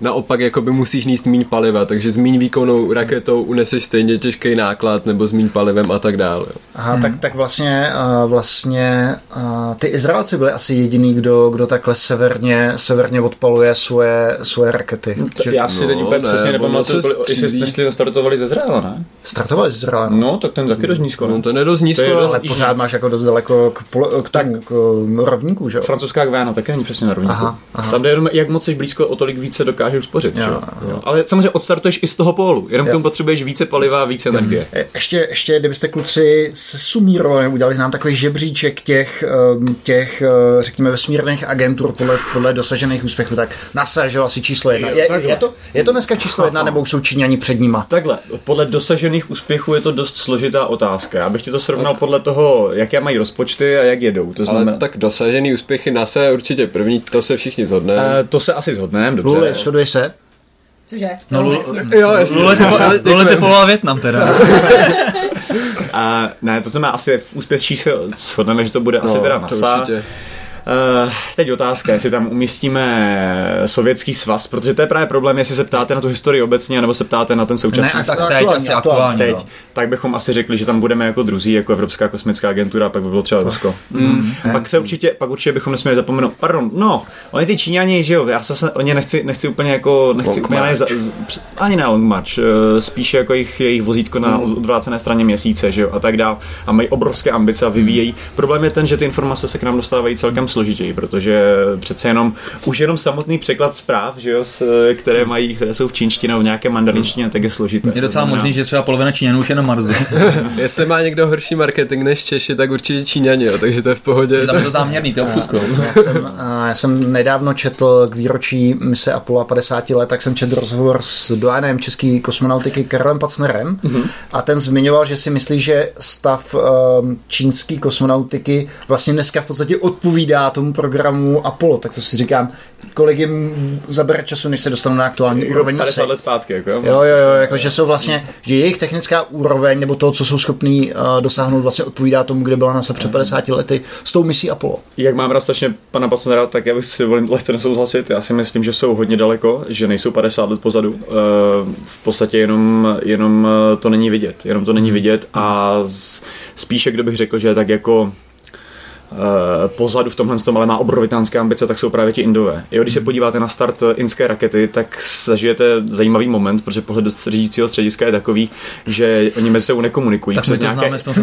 naopak jakoby musíš níst méně paliva, takže s méně výkonnou raketou uneseš stejně těžký náklad nebo s méně palivem a tak dále. Aha, hmm. tak, tak vlastně, uh, vlastně uh, ty Izraelci byli asi jediný, kdo, kdo takhle severně, severně odpaluje svoje, svoje rakety. No, to, já si no, teď úplně ne, přesně nepamatuju, jestli jestli startovali ze Izraela, ne? Startovali ze Izraela. No. no, tak ten taky dost nízko. No, to je dost nízko, je ale pořád máš jako dost daleko k, pole, k, tomu, k rovníku, že jo? Francouzská Gvana taky není přesně na rovníku. Aha, aha. Tam jde jenom, jak moc jsi blízko, o tolik více dokáže uspořit. Jo, jo. Ale samozřejmě odstartuješ i z toho pólu, jenom k tomu potřebuješ více paliva, více energie. E, ještě, ještě kdybyste kluci se sumírovali, udělali nám takový žebříček těch, ehm, těch e, řekněme, vesmírných agentur podle, podle dosažených úspěchů, tak NASA, že asi číslo jedna. Je, je, to, je to dneska číslo jedna, nebo jsou Číňani před nima? Takhle, podle dosažených úspěchů je to dost složitá otázka. Já bych ti to srovnal tak. podle toho, jaké mají rozpočty a jak jedou. To znamená... Ale tak dosažený úspěchy NASA je určitě první, to se všichni zhodneme. Uh, to se asi zhodneme, dobře. Luli, shoduje se? Cože? No, no jo, Lule typovala Větnam teda. A ne, to znamená asi v úspěšší se shodneme, že to bude no, asi teda NASA. To určitě. Uh, teď otázka, jestli tam umístíme sovětský svaz, protože to je právě problém, jestli se ptáte na tu historii obecně, nebo se ptáte na ten současný ne, tak teď aktuálně, asi aktuálně, teď, no. tak bychom asi řekli, že tam budeme jako druzí, jako Evropská kosmická agentura, pak by bylo třeba Rusko. Mm. Mm. Pak se určitě, pak určitě bychom nesměli zapomenout, pardon, no, oni ty Číňani, že jo, já se oni nechci, nechci úplně jako, nechci úplně ne, ani na Long March, eh, spíše jako jejich, jejich vozítko na mm. odvrácené straně měsíce, že jo, a tak dál. A mají obrovské ambice a vyvíjejí. Problém je ten, že ty informace se k nám dostávají celkem složitěji, protože přece jenom už jenom samotný překlad zpráv, že jo, které mají, které jsou v čínštině nebo v nějaké mandarinštině, tak je složité. Je docela možný, že třeba polovina Číňanů už je na Marzu. Jestli má někdo horší marketing než Češi, tak určitě Číňani, jo, takže to je v pohodě. Tam je to záměrný, to obfuskou. Já jsem, já jsem nedávno četl k výročí mise Apollo 50 let, tak jsem četl rozhovor s dojenem české kosmonautiky Karlem Pacnerem mm-hmm. a ten zmiňoval, že si myslí, že stav um, čínské kosmonautiky vlastně dneska v podstatě odpovídá tomu programu Apollo, tak to si říkám, kolik jim zabere času, než se dostanou na aktuální úroveň 50 let zpátky, jako jo? Jo, jo, jo, jako, že jsou vlastně, že jejich technická úroveň, nebo to, co jsou schopní uh, dosáhnout, vlastně odpovídá tomu, kde byla NASA před 50 lety s tou misí Apollo. Jak mám rád strašně pana Pasnera, tak já bych si dovolil lehce nesouhlasit. Já si myslím, že jsou hodně daleko, že nejsou 50 let pozadu. Uh, v podstatě jenom, jenom eh, to není vidět. Jenom to není vidět a z, spíše, kdo bych řekl, že tak jako Eh, pozadu v tomhle tom, ale má obrovitánské ambice, tak jsou právě ti Indové. Jo, když se podíváte na start inské rakety, tak zažijete zajímavý moment, protože pohled do řídícího střediska je takový, že oni mezi sebou nekomunikují tak přes, nějaké, tom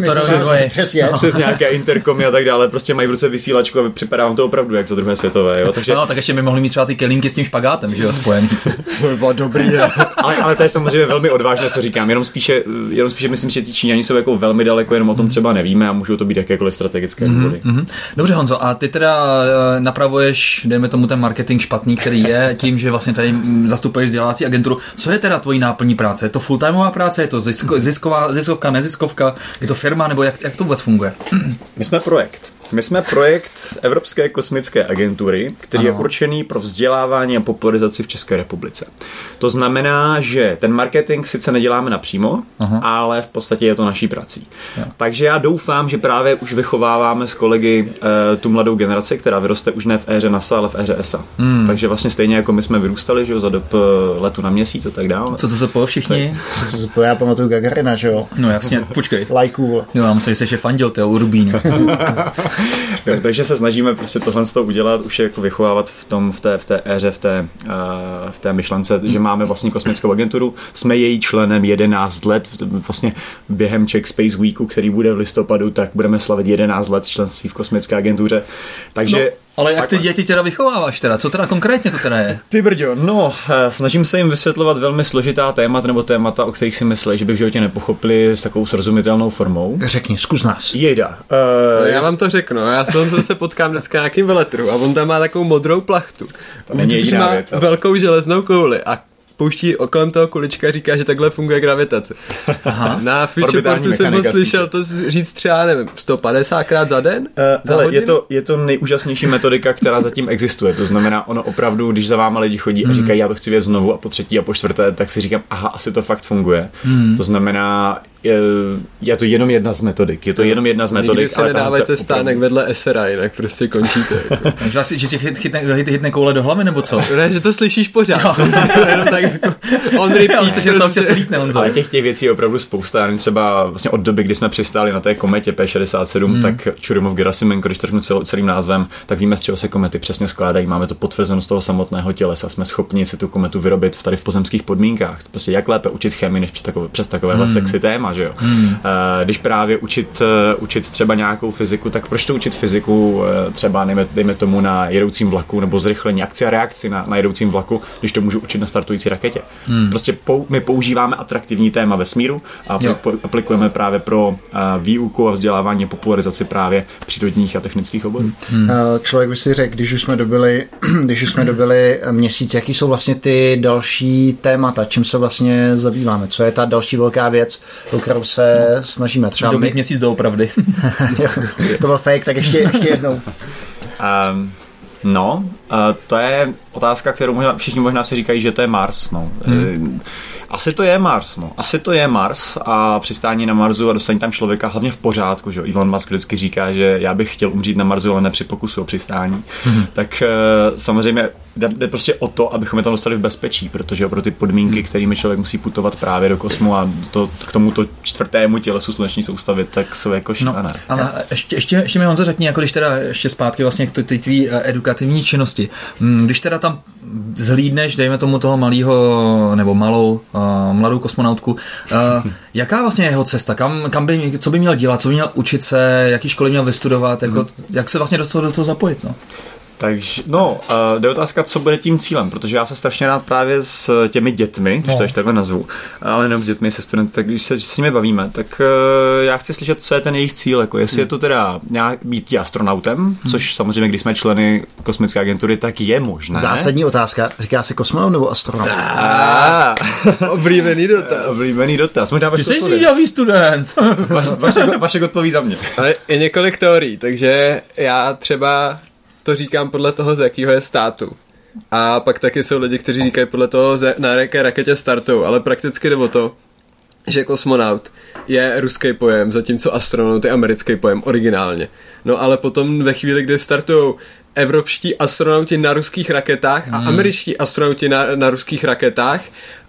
přes, no. přes nějaké interkomy a tak dále, prostě mají v ruce vysílačku a připadá vám to opravdu jak za druhé světové. Jo? Takže... No, tak ještě by mohli mít třeba ty kelímky s tím špagátem, že jo, spojený. to by bylo dobrý. ale, ale to je samozřejmě velmi odvážné, co říkám. Jenom spíše, jenom spíše myslím, že ti Číňani jsou jako velmi daleko, jenom o tom třeba nevíme a můžou to být jakékoliv strategické důvody. Mm-hmm. Dobře Honzo, a ty teda eh, napravuješ, dejme tomu ten marketing špatný, který je, tím, že vlastně tady mm, zastupuješ vzdělávací agenturu. Co je teda tvojí náplní práce? Je to full-timeová práce? Je to zisko, zisková, ziskovka, neziskovka? Je to firma? Nebo jak, jak to vůbec funguje? My jsme projekt. My jsme projekt Evropské kosmické agentury, který ano. je určený pro vzdělávání a popularizaci v České republice. To znamená, že ten marketing sice neděláme napřímo, Aha. ale v podstatě je to naší prací. Ja. Takže já doufám, že právě už vychováváme s kolegy e, tu mladou generaci, která vyroste už ne v éře NASA, ale v éře ESA. Hmm. Takže vlastně stejně jako my jsme vyrůstali, že jo, za dob eh, letu na měsíc a tak dále. Co to se po všichni? Co to se já pamatuju Gagarina, že jo? No jasně, počkej. Lajků. Jo, já myslím, že jsi fandil, ty Urbín. Takže se snažíme prostě tohle z toho udělat, už je jako vychovávat v, tom, v, té, v té éře, v té, uh, v té myšlence, že máme vlastní kosmickou agenturu, jsme její členem 11 let, vlastně během Czech Space Weeku, který bude v listopadu, tak budeme slavit 11 let členství v kosmické agentuře. Takže no ale jak ty děti teda vychováváš teda? Co teda konkrétně to teda je? Ty brďo, no, eh, snažím se jim vysvětlovat velmi složitá témata nebo témata, o kterých si myslí, že by v životě nepochopili s takovou srozumitelnou formou. Řekni, zkus nás. Jejda. Uh, no, já vám to řeknu, já jsem se potkám dneska nějakým veletru a on tam má takovou modrou plachtu. To není má věc, ale... velkou železnou kouli a pouští kolem toho kulička a říká, že takhle funguje gravitace. Aha. Na Futureportu jsem ho slyšel to říct třeba, nevím, 150 krát za den? Uh, za ale je to, je to nejúžasnější metodika, která zatím existuje. To znamená, ono opravdu, když za váma lidi chodí a hmm. říkají, já to chci vědět znovu a po třetí a po čtvrté, tak si říkám, aha, asi to fakt funguje. Hmm. To znamená, je, to jenom jedna z metodik. Je to jenom jedna z metodik. Nikdy si ale nedávajte stánek vedle SRA, jinak prostě končíte. Jako. že asi, že ti chytne, chytne, chytne koule do hlavy, nebo co? Ne, že to slyšíš pořád. No. tak jako, on repeat, se, že to občas lítne, on Ale těch, těch věcí je opravdu spousta. Třeba vlastně od doby, kdy jsme přistáli na té kometě P67, hmm. tak Čurumov Gerasimenko, když to cel, celým názvem, tak víme, z čeho se komety přesně skládají. Máme to potvrzeno z toho samotného tělesa. Jsme schopni si tu kometu vyrobit tady v pozemských podmínkách. Prostě jak lépe učit chemii, než přes takové, přes takovéhle hmm. sexy téma, že jo? Hmm. Eh, když právě učit, eh, učit třeba nějakou fyziku, tak proč to učit fyziku eh, třeba dejme, dejme tomu na jedoucím vlaku nebo zrychlení akci a reakci na, na jedoucím vlaku, když to můžu učit na startující raketě. Hmm. Prostě pou, my používáme atraktivní téma vesmíru a po, aplikujeme právě pro výuku a vzdělávání a popularizaci právě přírodních a technických oborů. Hmm. Člověk by si řekl, když už jsme dobili, když už jsme dobili měsíc, jaký jsou vlastně ty další témata, čím se vlastně zabýváme, co je ta další velká věc, o kterou se no snažíme. Třeba Dobit my... měsíc doopravdy. to byl fake, tak ještě, ještě jednou. Um, no, uh, to je otázka, kterou možná, všichni možná si říkají, že to je Mars. No. Hmm. Asi to je Mars, no. Asi to je Mars a přistání na Marsu a dostání tam člověka hlavně v pořádku, že Elon Musk vždycky říká, že já bych chtěl umřít na Marsu, ale ne při pokusu o přistání. Hmm. Tak uh, samozřejmě jde prostě o to, abychom je tam dostali v bezpečí, protože pro ty podmínky, hmm. kterými člověk musí putovat právě do kosmu a to, k tomuto čtvrtému tělesu sluneční soustavy, tak jsou jako šílené. No, ale ještě, ještě, ještě mi Honzo řekni, jako když teda ještě zpátky vlastně k ty tvý eh, edukativní činnosti. Hmm, když teda tam zhlídneš, dejme tomu toho malého nebo malou, uh, mladou kosmonautku, uh, jaká vlastně je jeho cesta, kam, kam by, co by měl dělat, co by měl učit se, jaký školy měl vystudovat, jako, hmm. jak se vlastně do toho, do toho zapojit, no? Takže, no, uh, jde otázka, co bude tím cílem, protože já se strašně rád právě s těmi dětmi, když no. to ještě takhle nazvu, ale jenom s dětmi, se studenty, tak když se s nimi bavíme, tak uh, já chci slyšet, co je ten jejich cíl, jako jestli hmm. je to teda nějak být astronautem, hmm. což samozřejmě, když jsme členy kosmické agentury, tak je možné. Zásadní otázka, říká se kosmonaut nebo astronaut? Oblíbený dotaz. oblíbený dotaz. Možná Ty jsi zvídavý student. Vašek, Vašek odpoví za mě. Ale je několik teorií, takže já třeba to říkám podle toho, z jakého je státu. A pak taky jsou lidi, kteří říkají podle toho, na jaké raketě startují, ale prakticky jde o to, že kosmonaut je ruský pojem, zatímco astronaut je americký pojem originálně. No ale potom ve chvíli, kdy startují evropští astronauti na ruských raketách a hmm. američtí astronauti na, na ruských raketách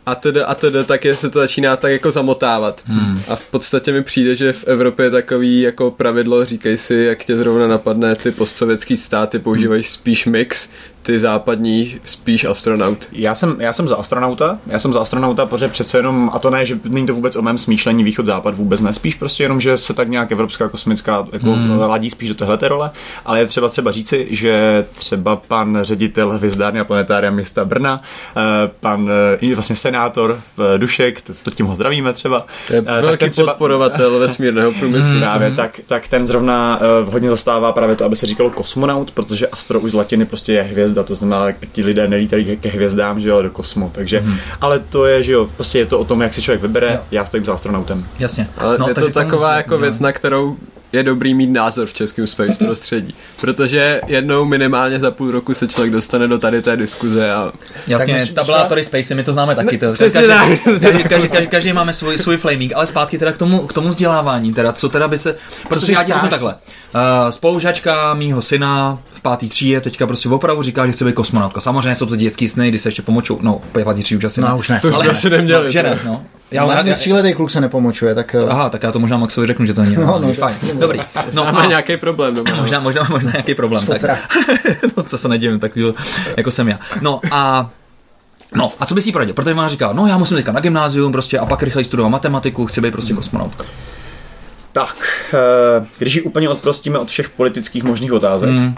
a teda, a teda, tak je, se to začíná tak jako zamotávat. Hmm. A v podstatě mi přijde, že v Evropě je takový jako pravidlo, říkej si, jak tě zrovna napadne, ty postsovětský státy používají spíš mix, ty západní spíš astronaut. Já jsem, já jsem za astronauta, já jsem za astronauta, protože přece jenom, a to ne, že není to vůbec o mém smýšlení východ-západ, vůbec ne, spíš prostě jenom, že se tak nějak evropská kosmická jako hmm. ladí spíš do téhle role, ale je třeba třeba říci, že třeba pan ředitel hvězdárny a planetária města Brna, eh, pan eh, vlastně senátor eh, Dušek, to tím ho zdravíme třeba. To je velký třeba, podporovatel vesmírného průmyslu. Hmm. Právě, tak, tak ten zrovna hodně zastává právě to, aby se říkalo kosmonaut, protože astro už z latiny prostě je hvězda hvězda, to znamená, ti lidé nelítají ke hvězdám, že jo, do kosmu, takže, hmm. ale to je, že jo, prostě je to o tom, jak si člověk vybere, jo. já stojím za astronautem. Jasně. Ale no, je to taková jako věc, na kterou je dobrý mít názor v českém space prostředí, protože jednou minimálně za půl roku se člověk dostane do tady té diskuze a... Jasně, tak tabulátory space, my to známe taky. To, každý, každý, každý, každý, každý, máme svůj, svůj flaming, ale zpátky teda k tomu, k tomu vzdělávání, teda co teda by se... Protože já ti řeknu takhle. Uh, spolužačka mýho syna v pátý třídě teďka prostě opravdu říká, že chce být kosmonautka. Samozřejmě jsou to dětský sny, kdy se ještě pomočou. No, pátý třídě už asi no, už ne. To už ale, asi neměli. No, že ne, no. Já mám mě tříletý kluk se nepomočuje, tak... Eh, Aha, tak já to možná Maxovi řeknu, že to není. No, no, fajn. Dobrý. No, má nějaký problém doma. Možná, možná, možná nějaký problém. Tak, no, co se nedivím, tak jako jsem já. No a No, a co bys jí poradil? Protože ona říká, no já musím teďka na gymnázium prostě a pak rychleji studovat matematiku, chci být prostě kosmonautka. Tak, eh, když ji úplně odprostíme od všech politických možných otázek, mm.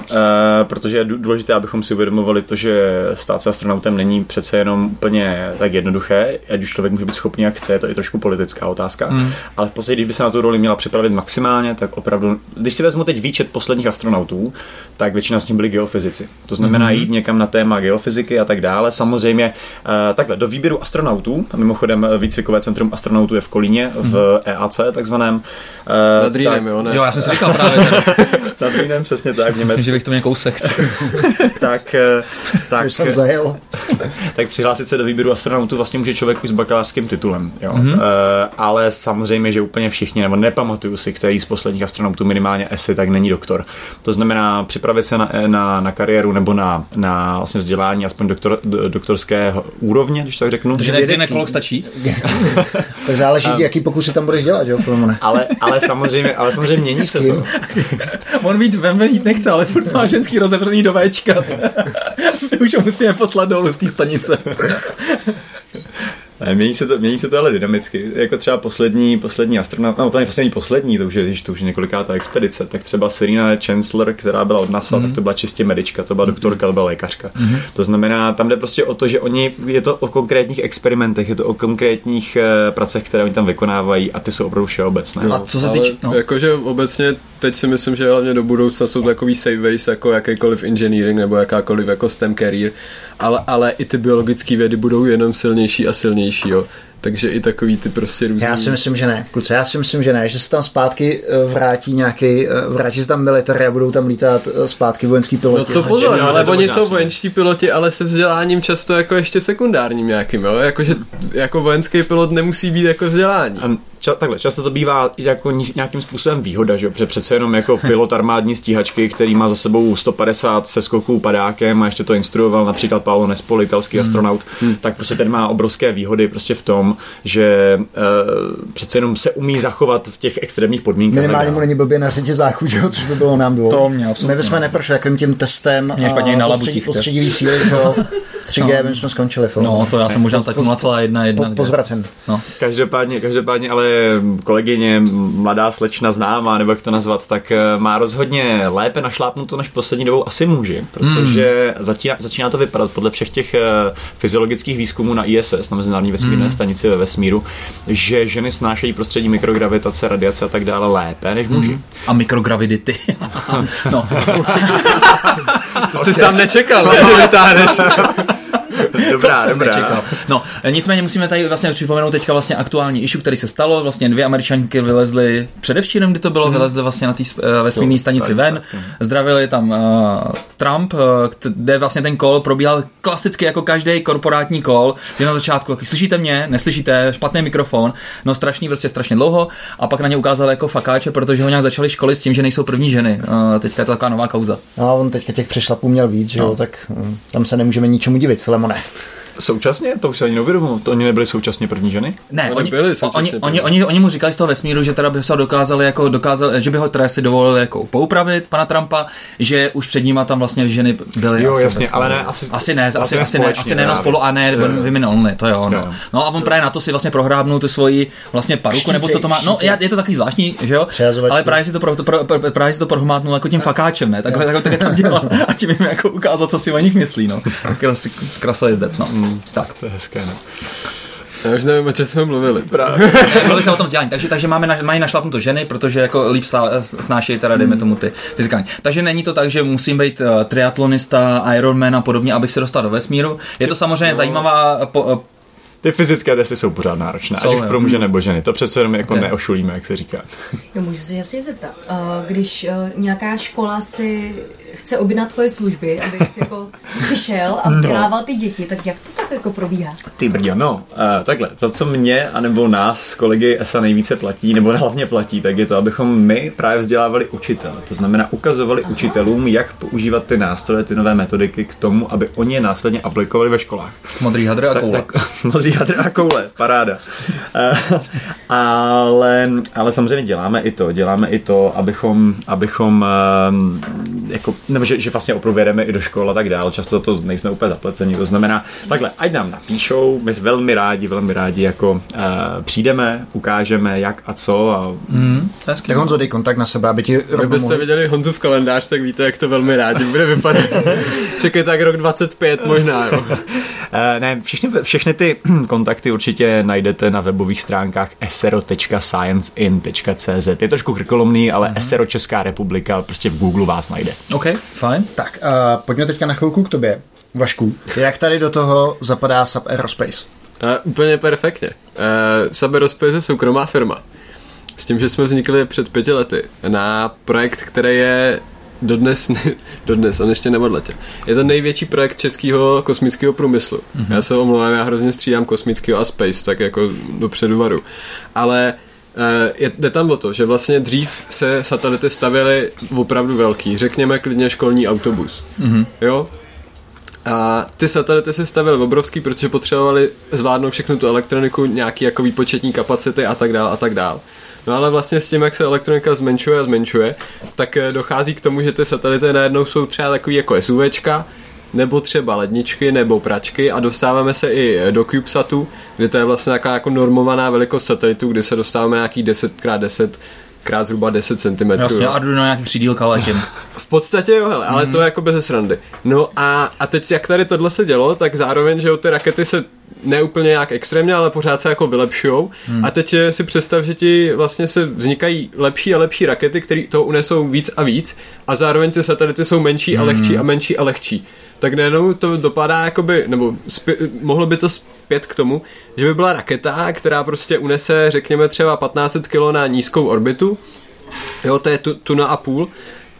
protože je důležité, abychom si uvědomovali to, že stát se astronautem není přece jenom úplně tak jednoduché, ať už člověk může být schopný, jak chce, je to i trošku politická otázka, mm. ale v podstatě, když by se na tu roli měla připravit maximálně, tak opravdu, když si vezmu teď výčet posledních astronautů, tak většina z nich byli geofyzici. To znamená mm. jít někam na téma geofyziky a tak dále. Samozřejmě takhle, do výběru astronautů, a mimochodem výcvikové centrum astronautů je v Kolíně, v mm. EAC takzvaném, Nad Rýnem, jo, ne? Jo, já jsem si říkal právě. Nad Rýnem, přesně tak, v Německu. že bych to měl kousek. tak, eh, tak, jsem zajel. tak přihlásit se do výběru astronautů vlastně může člověk už s bakalářským titulem, jo. Mm-hmm. Uh, ale samozřejmě, že úplně všichni, nebo nepamatuju si, který z posledních astronautů minimálně ESI, tak není doktor. To znamená připravit se na, na, na kariéru nebo na, na vlastně vzdělání aspoň doktor, doktorské úrovně, když tak řeknu. Takže ne, stačí? tak záleží, jaký pokusy tam budeš dělat, jo, ale, ale samozřejmě, ale samozřejmě mění se to. On být vem jít nechce, ale furt má ženský rozevřený do Včka. My už ho musíme poslat dolů z té stanice. Mění se to, mění se to ale dynamicky. Jako třeba poslední, poslední astronaut, no to je vlastně poslední, to už je, to už je několikátá expedice, tak třeba Serena Chancellor, která byla od NASA, mm-hmm. tak to byla čistě medička, to byla doktorka, to byla lékařka. Mm-hmm. To znamená, tam jde prostě o to, že oni, je to o konkrétních experimentech, je to o konkrétních uh, pracech, které oni tam vykonávají a ty jsou opravdu všeobecné. a co se týče, no. Jakože obecně teď si myslím, že hlavně do budoucna jsou takový saveways jako jakýkoliv engineering nebo jakákoliv jako STEM career, ale, ale i ty biologické vědy budou jenom silnější a silnější, jo. Takže i takový ty prostě různý... Já si myslím, že ne, kluci, já si myslím, že ne, že se tam zpátky eh, vrátí nějaký, eh, vrátí se tam military a budou tam lítat eh, zpátky vojenský piloti. No to pozor, no, ale oni jsou vojenští piloti, ale se vzděláním často jako ještě sekundárním nějakým, jo? Jako, že jako vojenský pilot nemusí být jako vzdělání. Um, ča, takhle, často to bývá jako nějakým způsobem výhoda, že protože přece jenom jako pilot armádní stíhačky, který má za sebou 150 seskoků padákem a ještě to instruoval například Paolo Nespoli, italský hmm. astronaut, hmm. tak prostě ten má obrovské výhody prostě v tom, že uh, přece jenom se umí zachovat v těch extrémních podmínkách. Minimálně mu není blbě na řetězáku, že což by bylo nám bylo. To mě absolutně. My bychom neprošli jakým tím testem mě špatně na postředí, postředivý síly, 3G, no. my jsme skončili film. No, to já jsem možná tak 0,1. Po, pozvracen. No. Každopádně, každopádně, ale kolegyně, mladá slečna známá, nebo jak to nazvat, tak eh, má rozhodně lépe našlápnuto než poslední dobou asi muži, protože mm. začíná, začíná to vypadat podle všech těch eh, fyziologických výzkumů na ISS, na Mezinárodní vesmírné mm. stanici ve vesmíru, že ženy snášejí prostředí mikrogravitace, radiace a tak dále lépe než muži. Mm. A mikrogravidity. no. to jsi okay. sám nečekal, ne? Že vytáhneš. dobrá, to dobrá. Nečekal. No, nicméně musíme tady vlastně připomenout teďka vlastně aktuální issue, který se stalo. Vlastně dvě američanky vylezly předevčírem, kdy to bylo, hmm. vylezly vlastně na té uh, vesmírné stanici tak, ven. Tak, tak. Zdravili tam uh, Trump, uh, kde vlastně ten kol probíhal klasicky jako každý korporátní kol, že na začátku, slyšíte mě, neslyšíte, špatný mikrofon, no strašný, prostě strašně dlouho a pak na ně ukázal jako fakáče, protože ho nějak začali školit s tím, že nejsou první ženy. Uh, teďka je to taková nová kauza. No, on teďka těch přešlapů měl víc, že no. jo, tak um, tam se nemůžeme ničemu divit, Filemone. Současně? To už se ani neuvědomuji. To oni nebyli současně první ženy? Ne, oni, byli oni, oni, oni, oni, mu říkali z toho vesmíru, že teda by se dokázali, jako dokázali, že by ho teda si dovolili jako poupravit, pana Trumpa, že už před nima tam vlastně ženy byly. Jo, jasně, ale ne, asi, asi ne, asi, asi ne, asi ne, no spolu a ne women only, to jo, no. No a on právě na to si vlastně prohrábnul tu svoji vlastně paruku, nebo co to má, no je to takový zvláštní, že jo, ale právě si to, pro, pro, pro, právě si to prohmátnul jako tím fakáčem, ne, takhle, takhle, tam dělal a tím jim jako ukázal, co si o nich myslí, no. Krasojezdec, no. Mm, tak. To je hezké, no. Já už nevím, o čem jsme mluvili. Právě. mluvili jsme o tom vzdělání, takže, takže máme na, mají našlapnuto ženy, protože jako líp snášejí teda, dejme tomu ty fyzikální. Takže není to tak, že musím být uh, triatlonista, Ironman a podobně, abych se dostal do vesmíru. Je to samozřejmě no. zajímavá po, ty fyzické testy jsou pořád náročné, ať už pro muže nebo ženy. To přece jenom jako ne. neošulíme, jak se říká. No, můžu se jasně zeptat. Když nějaká škola si chce objednat tvoje služby, aby jsi jako přišel a vzdělával ty děti, tak jak to tak jako probíhá? Ty brďo, no, uh, takhle, to, co mě anebo nás s kolegy ESA nejvíce platí, nebo hlavně platí, tak je to, abychom my právě vzdělávali učitele. To znamená, ukazovali Aha. učitelům, jak používat ty nástroje, ty nové metodiky k tomu, aby oni je následně aplikovali ve školách. Modrý hadr a koule. Tak, tak, modrý hadr a koule, paráda. Uh, ale, ale samozřejmě děláme i to, děláme i to, abychom, abychom uh, jako, nebo že, že vlastně opravdu jedeme i do škol a tak dále, často to nejsme úplně zaplecení, to znamená, takhle, ať nám napíšou, my velmi rádi, velmi rádi jako uh, přijdeme, ukážeme jak a co a... Mm, tak Honzo, dej kontakt na sebe, aby ti Kdybyste mohli... viděli Honzu v kalendář, tak víte, jak to velmi rádi bude vypadat. Čekej tak rok 25 možná, jo. Uh, ne, všechny, všechny ty kontakty určitě najdete na webových stránkách esero.scienceinc.cz. Je trošku krkolomný, ale mm-hmm. Esero Česká republika prostě v Google vás najde. OK, fajn. Tak, uh, pojďme teďka na chvilku k tobě. Vašku, jak tady do toho zapadá Sub Aerospace? Uh, úplně perfektně. Uh, Sub Aerospace je soukromá firma. S tím, že jsme vznikli před pěti lety na projekt, který je dodnes, dodnes, on ještě neodletěl. Je to největší projekt českého kosmického průmyslu. Mm-hmm. Já se omlouvám, já hrozně střídám kosmického a space, tak jako dopředu varu. Ale eh, je, jde tam o to, že vlastně dřív se satelity stavěly opravdu velký, řekněme klidně školní autobus. Mm-hmm. Jo? A ty satelity se stavily obrovský, protože potřebovali zvládnout všechnu tu elektroniku, nějaký jako výpočetní kapacity a tak dále a tak dále. No ale vlastně s tím, jak se elektronika zmenšuje a zmenšuje, tak eh, dochází k tomu, že ty satelity najednou jsou třeba takový jako SUVčka, nebo třeba ledničky nebo pračky a dostáváme se i do CubeSatu, kde to je vlastně nějaká jako normovaná velikost satelitu, kdy se dostáváme nějaký 10x10 krát zhruba 10 cm. Jasně, a jdu na nějaký křídílka letím. v podstatě jo, hele, ale mm. to je jako bez srandy. No a, a teď jak tady tohle se dělo, tak zároveň, že ty rakety se neúplně nějak extrémně, ale pořád se jako vylepšujou. Hmm. A teď si představ, že ti vlastně se vznikají lepší a lepší rakety, které to unesou víc a víc a zároveň ty satelity jsou menší a lehčí a menší a lehčí. Tak najednou to dopadá jakoby, nebo spě, mohlo by to zpět k tomu, že by byla raketa, která prostě unese, řekněme třeba 1500 kg na nízkou orbitu, jo, to je tu, tuna a půl,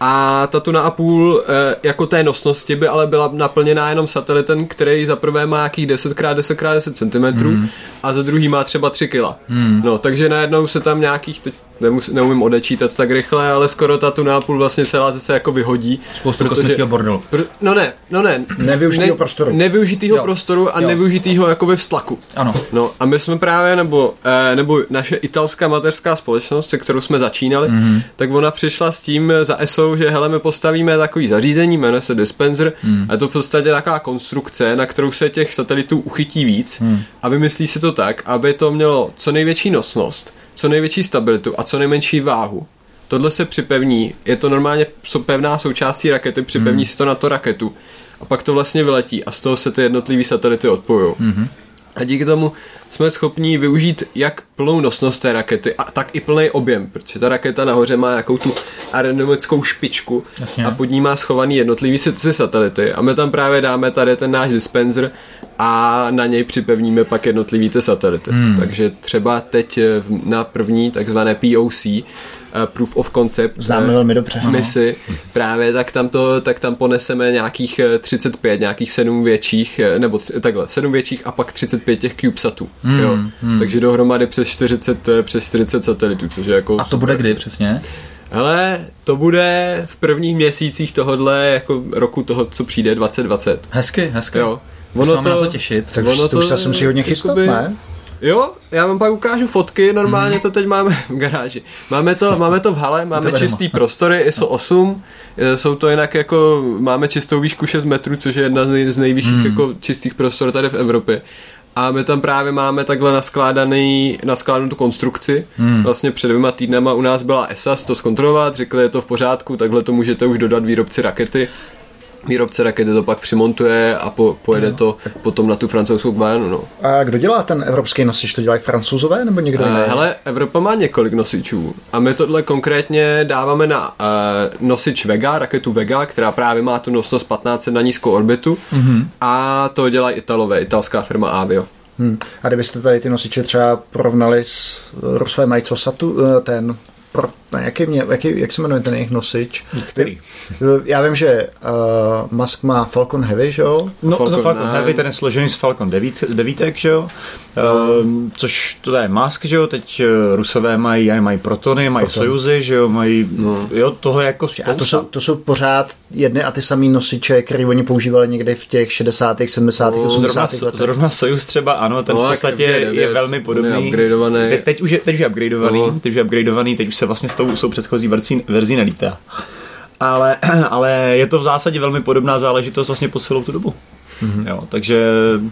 a ta tuna a půl e, jako té nosnosti by ale byla naplněná jenom satelitem, který za prvé má nějakých 10x10x10 cm mm. a za druhý má třeba 3 kg. Mm. No, takže najednou se tam nějakých, teď nemus, neumím odečítat tak rychle, ale skoro ta tu nápůl vlastně celá zase jako vyhodí. Spoustu protože, kosmického bordelu. Pr, no ne, no ne. Nevyužitýho ne, prostoru. Nevyužitýho jo. prostoru a jo. nevyužitýho jako ve vztlaku. Ano. No a my jsme právě, nebo, eh, nebo naše italská mateřská společnost, se kterou jsme začínali, mm-hmm. tak ona přišla s tím za ESO, že hele, my postavíme takový zařízení, jmenuje se dispenser, mm. a je to v podstatě taková konstrukce, na kterou se těch satelitů uchytí víc mm. a vymyslí si to tak, aby to mělo co největší nosnost, co největší stabilitu a co nejmenší váhu. Tohle se připevní, je to normálně pevná součástí rakety, připevní mm. si to na to raketu a pak to vlastně vyletí a z toho se ty jednotlivé satelity odpojují. Mm-hmm. A díky tomu jsme schopni využít jak plnou nosnost té rakety, a tak i plný objem, protože ta raketa nahoře má nějakou tu aerodynamickou špičku Jasně. a pod ní má schovaný jednotlivý satelity a my tam právě dáme tady ten náš dispenser a na něj připevníme pak jednotlivý ty satelity. Hmm. Takže třeba teď na první takzvané POC Proof of Concept Známe uh, velmi dobře. misi, no. právě tak tam, to, tak tam poneseme nějakých 35, eh, nějakých 7 větších, nebo takhle, 7 větších a pak 35 těch CubeSatů. Hmm. Jo. Hmm. Takže dohromady přes 40, přes 40 satelitů, což je jako... A to super. bude kdy přesně? Hele, to bude v prvních měsících tohohle jako roku toho, co přijde 2020. Hezky, hezky. Jo. Ono to, na co těšit. Tak ono to, už se musí hodně chystat, jakoby, ne? Jo, já vám pak ukážu fotky, normálně to teď máme v garáži. Máme to, máme to v hale, máme čistý prostory ISO 8, e, jsou to jinak jako, máme čistou výšku 6 metrů, což je jedna z, nej, z nejvyšších hmm. jako čistých prostor tady v Evropě. A my tam právě máme takhle naskládaný, naskládanou tu konstrukci. Hmm. Vlastně před dvěma týdnama u nás byla ESAS to zkontrolovat, řekli, je to v pořádku, takhle to můžete už dodat výrobci rakety výrobce rakety to pak přimontuje a po, pojede jo. to potom na tu francouzskou Guyanu. No. A kdo dělá ten evropský nosič? To dělají francouzové nebo někdo jiný? Hele, Evropa má několik nosičů a my tohle konkrétně dáváme na uh, nosič Vega, raketu Vega, která právě má tu nosnost 15 na nízkou orbitu mm-hmm. a to dělají Italové, italská firma Avio. Hmm. A kdybyste tady ty nosiče třeba porovnali s Rosvé Majcosatu, eh, ten pro, ne, jaký mě, jaký, jak se jmenuje ten jejich nosič? Který? Já vím, že uh, Musk má Falcon Heavy, že jo? No, Falcon, no Falcon Heavy, ten je složený z Falcon 9, devítek, že jo? Uh, což to je Musk, že jo? Teď uh, Rusové mají, mají Protony, mají Proton. Sojuzy, že jo? Mají, no. jo, toho jako spousta. A to jsou, to jsou pořád jedny a ty samý nosiče, které oni používali někdy v těch 60., 70., no, 80. Zrovna, letech. Zrovna Sojuz třeba, ano, ten no, v podstatě je velmi podobný. Teď, teď, už je, teď už je upgradeovaný, no. teď už je upgradeovaný, teď už se vlastně s tou, s tou předchozí verzí, verzí nelítá. ale, ale je to v zásadě velmi podobná záležitost vlastně po celou tu dobu. Mm-hmm. Jo, takže...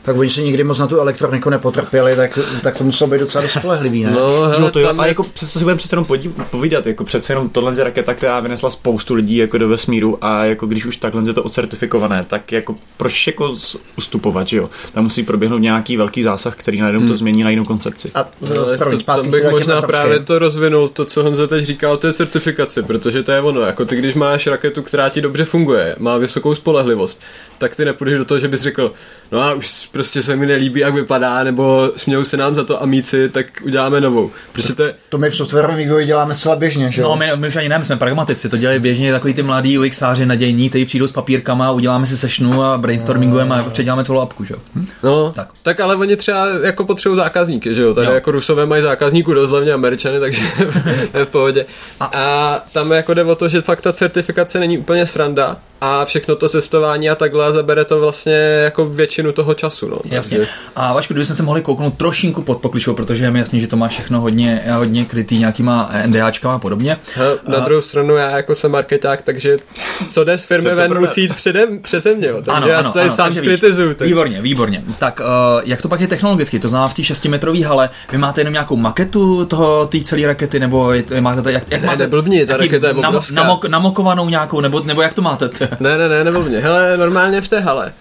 Tak oni se nikdy moc na tu elektroniku nepotrpěli, tak, tak to muselo být docela spolehlivý, ne? No, hele, no to jo, a jako přesto si budeme přece jenom povídat, jako přece jenom tohle je raketa, která vynesla spoustu lidí jako do vesmíru a jako když už takhle je to ocertifikované, tak jako proč jako ustupovat, že jo? Tam musí proběhnout nějaký velký zásah, který najednou hmm. to změní na jinou koncepci. A no, to, tam bych možná právě to rozvinul, to, co Honza teď říkal o té certifikaci, protože to je ono, jako ty, když máš raketu, která ti dobře funguje, má vysokou spolehlivost, tak ty nepůjdeš do toho, že bys řekl, no a už prostě se mi nelíbí, jak vypadá, nebo smějou se nám za to amíci, tak uděláme novou. Prostě to, je... to my v softwarovém vývoji děláme zcela běžně, že No, my, my už ani ne, my jsme pragmatici, to dělají běžně takový ty mladí UXáři nadějní, kteří přijdou s papírkama, uděláme si sešnu a brainstormingujeme a předěláme celou apku, že jo. Hm? No, tak. tak. ale oni třeba jako potřebují zákazníky, že jo. Tady jo. jako Rusové mají zákazníků dost hlavně Američany, takže je v pohodě. A, a tam jako jde o to, že fakt ta certifikace není úplně sranda, a všechno to cestování a takhle zabere to vlastně jako většinu toho času. No. Jasně. Takže... A Vašku, kdybychom se mohli kouknout trošinku pod pokličkou, protože je mi jasný, že to má všechno hodně, hodně krytý nějakýma NDAčkama a podobně. Ha, na a... druhou stranu já jako jsem marketák, takže co jde z firmy ven musí jít předem, přeze mě, takže ano, já ano, ano, sám skritizuju. Tak... Výborně, výborně. Tak uh, jak to pak je technologicky? To znamená v té 6-metrové hale, vy máte jenom nějakou maketu toho té celé rakety, nebo je, máte to, jak, jak ne, máte, neblbni, ta raketa je namok, namokovanou nějakou, nebo, nebo jak to máte? Ne, ne, ne, nebo mě. Hele, normálně v té hale.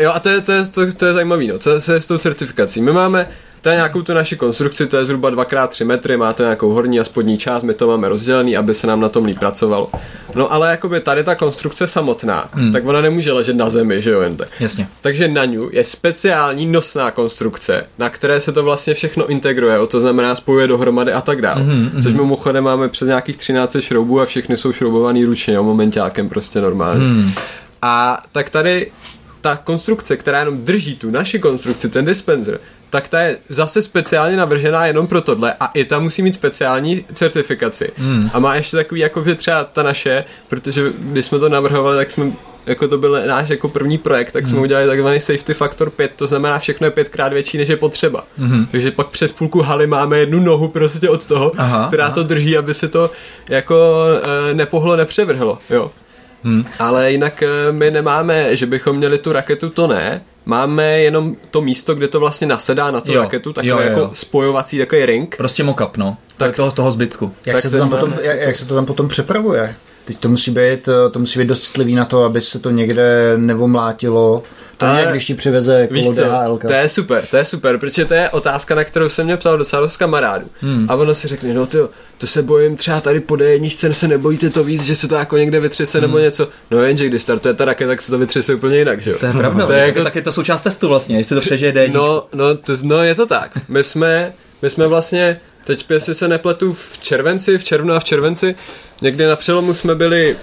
Jo, a to je, to je, to, to je zajímavé, no. Co se s tou certifikací? My máme to je nějakou tu naši konstrukci, to je zhruba 2x3 metry, má to nějakou horní a spodní část, my to máme rozdělený, aby se nám na tom líp pracovalo. No ale jakoby tady ta konstrukce samotná, hmm. tak ona nemůže ležet na zemi, že jo, jen tak. Jasně. Takže na ní je speciální nosná konstrukce, na které se to vlastně všechno integruje, to znamená spojuje dohromady a tak dále. Hmm, hmm. Což mimochodem máme přes nějakých 13 šroubů a všechny jsou šroubovaný ručně, jo, momentákem prostě normálně. Hmm. A tak tady ta konstrukce, která jenom drží tu naši konstrukci, ten dispenser, tak ta je zase speciálně navržená jenom pro tohle a i ta musí mít speciální certifikaci. Hmm. A má ještě takový, jako že třeba ta naše, protože když jsme to navrhovali, tak jsme jako to byl náš jako první projekt, tak jsme hmm. udělali takzvaný safety factor 5, to znamená všechno je pětkrát větší, než je potřeba. Hmm. Takže pak přes půlku haly máme jednu nohu prostě od toho, aha, která aha. to drží, aby se to jako e, nepohlo, nepřevrhlo, jo. Hmm. Ale jinak e, my nemáme, že bychom měli tu raketu, to ne, máme jenom to místo, kde to vlastně nasedá na tu jo, raketu, takový jo, jo, jako spojovací takový ring. Prostě mock-up, no. Tak toho, toho zbytku. Jak, tak se to tam potom, jak, jak se to tam potom přepravuje? Teď to musí být, to musí být dost citlivý na to, aby se to někde nevomlátilo. To je, když ti přiveze kolo DHL. To je super, to je super, protože to je otázka, na kterou jsem mě psal docela dost kamarádů. Hmm. A ono si řekne, no ty, to se bojím třeba tady po D1 se nebojíte to víc, že se to jako někde vytřese hmm. nebo něco. No jenže když startuje ta raketa, tak se to vytřese úplně jinak, že jo? To je pravda, to je jako... tak je to součást testu vlastně, jestli to přežije D1. No, no, to, no je to tak. My jsme, my jsme vlastně, teď jestli se nepletu v červenci, v červnu a v červenci, někdy na přelomu jsme byli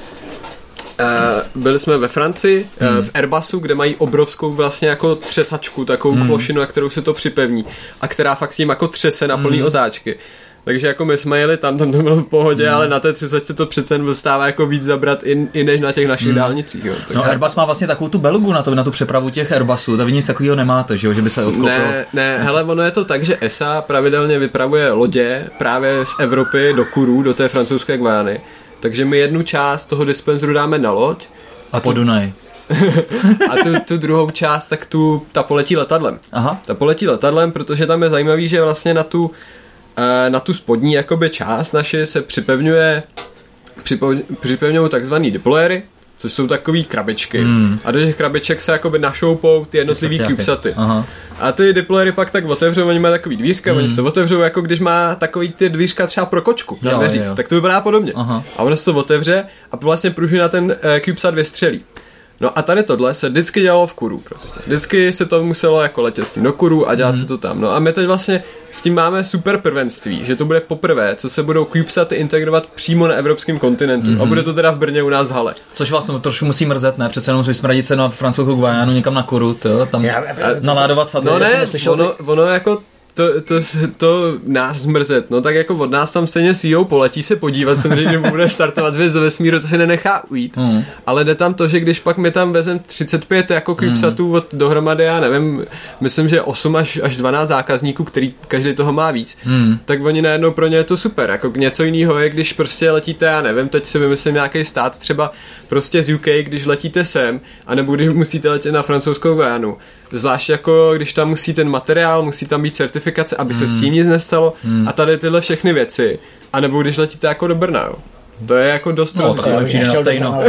Uh, byli jsme ve Francii, eh, hmm. uh, v Airbusu, kde mají obrovskou vlastně jako třesačku, takovou hmm. plošinu, na kterou se to připevní a která fakt tím jako třese na plný hmm. otáčky. Takže jako my jsme jeli tam, tam to bylo v pohodě, mm. ale na té 30 se to přece dostává jako víc zabrat i, i než na těch našich mm. dálnicích. Jo. Tak no Airbus má vlastně takovou tu belugu na, to, na tu přepravu těch Airbusů, tak vy nic takového nemáte, že, jo? že by se odkoupilo. Ne, ne, hele, ono je to tak, že ESA pravidelně vypravuje lodě právě z Evropy do Kuru, do té francouzské Guajany takže my jednu část toho dispenseru dáme na loď. A, a po Dunaj. a tu, tu druhou část, tak tu, ta poletí letadlem. Aha. Ta poletí letadlem, protože tam je zajímavý, že vlastně na tu, na tu spodní jakoby část naše se připevňuje připevňují takzvaný deployery, což jsou takové krabičky. Hmm. A do těch krabiček se jakoby našoupou ty jednotlivý CubeSaty. A ty deployery pak tak otevřou, oni mají takový dvířka, hmm. oni se otevřou jako když má takový ty dvířka třeba pro kočku na dveřích, tak to vypadá podobně. Aha. A ono se to otevře a vlastně pružina ten uh, CubeSat vystřelí. No a tady tohle se vždycky dělalo v kuru prostě. Vždycky se to muselo jako letět s tím do kuru a dělat mm. se to tam. No a my teď vlastně s tím máme super prvenství, že to bude poprvé, co se budou CubeSaty integrovat přímo na evropském kontinentu. Mm-hmm. A bude to teda v Brně u nás v hale. Což vlastně trošku musí mrzet, ne? Přece jenom smradit se na francouzskou Guajánu někam na kuru, to, tam Já, naládovat sady. No ne, ono, ono jako to, to, to nás zmrzet, no tak jako od nás tam stejně CEO poletí se podívat, samozřejmě bude startovat věc do vesmíru, to se nenechá ujít, mm. ale jde tam to, že když pak my tam vezem 35 jako CubeSatů mm. od dohromady, já nevím, myslím, že 8 až, až 12 zákazníků, který každý toho má víc, mm. tak oni najednou pro ně je to super, jako něco jiného je, když prostě letíte, já nevím, teď si vymyslím nějaký stát, třeba prostě z UK, když letíte sem, anebo když musíte letět na francouzskou Guyanu, Zvlášť jako, když tam musí ten materiál, musí tam být certifikace, aby se s tím nic nestalo mm. a tady tyhle všechny věci. A nebo když letíte jako do Brna, jo. To je jako dost No, tak lepší na stejno.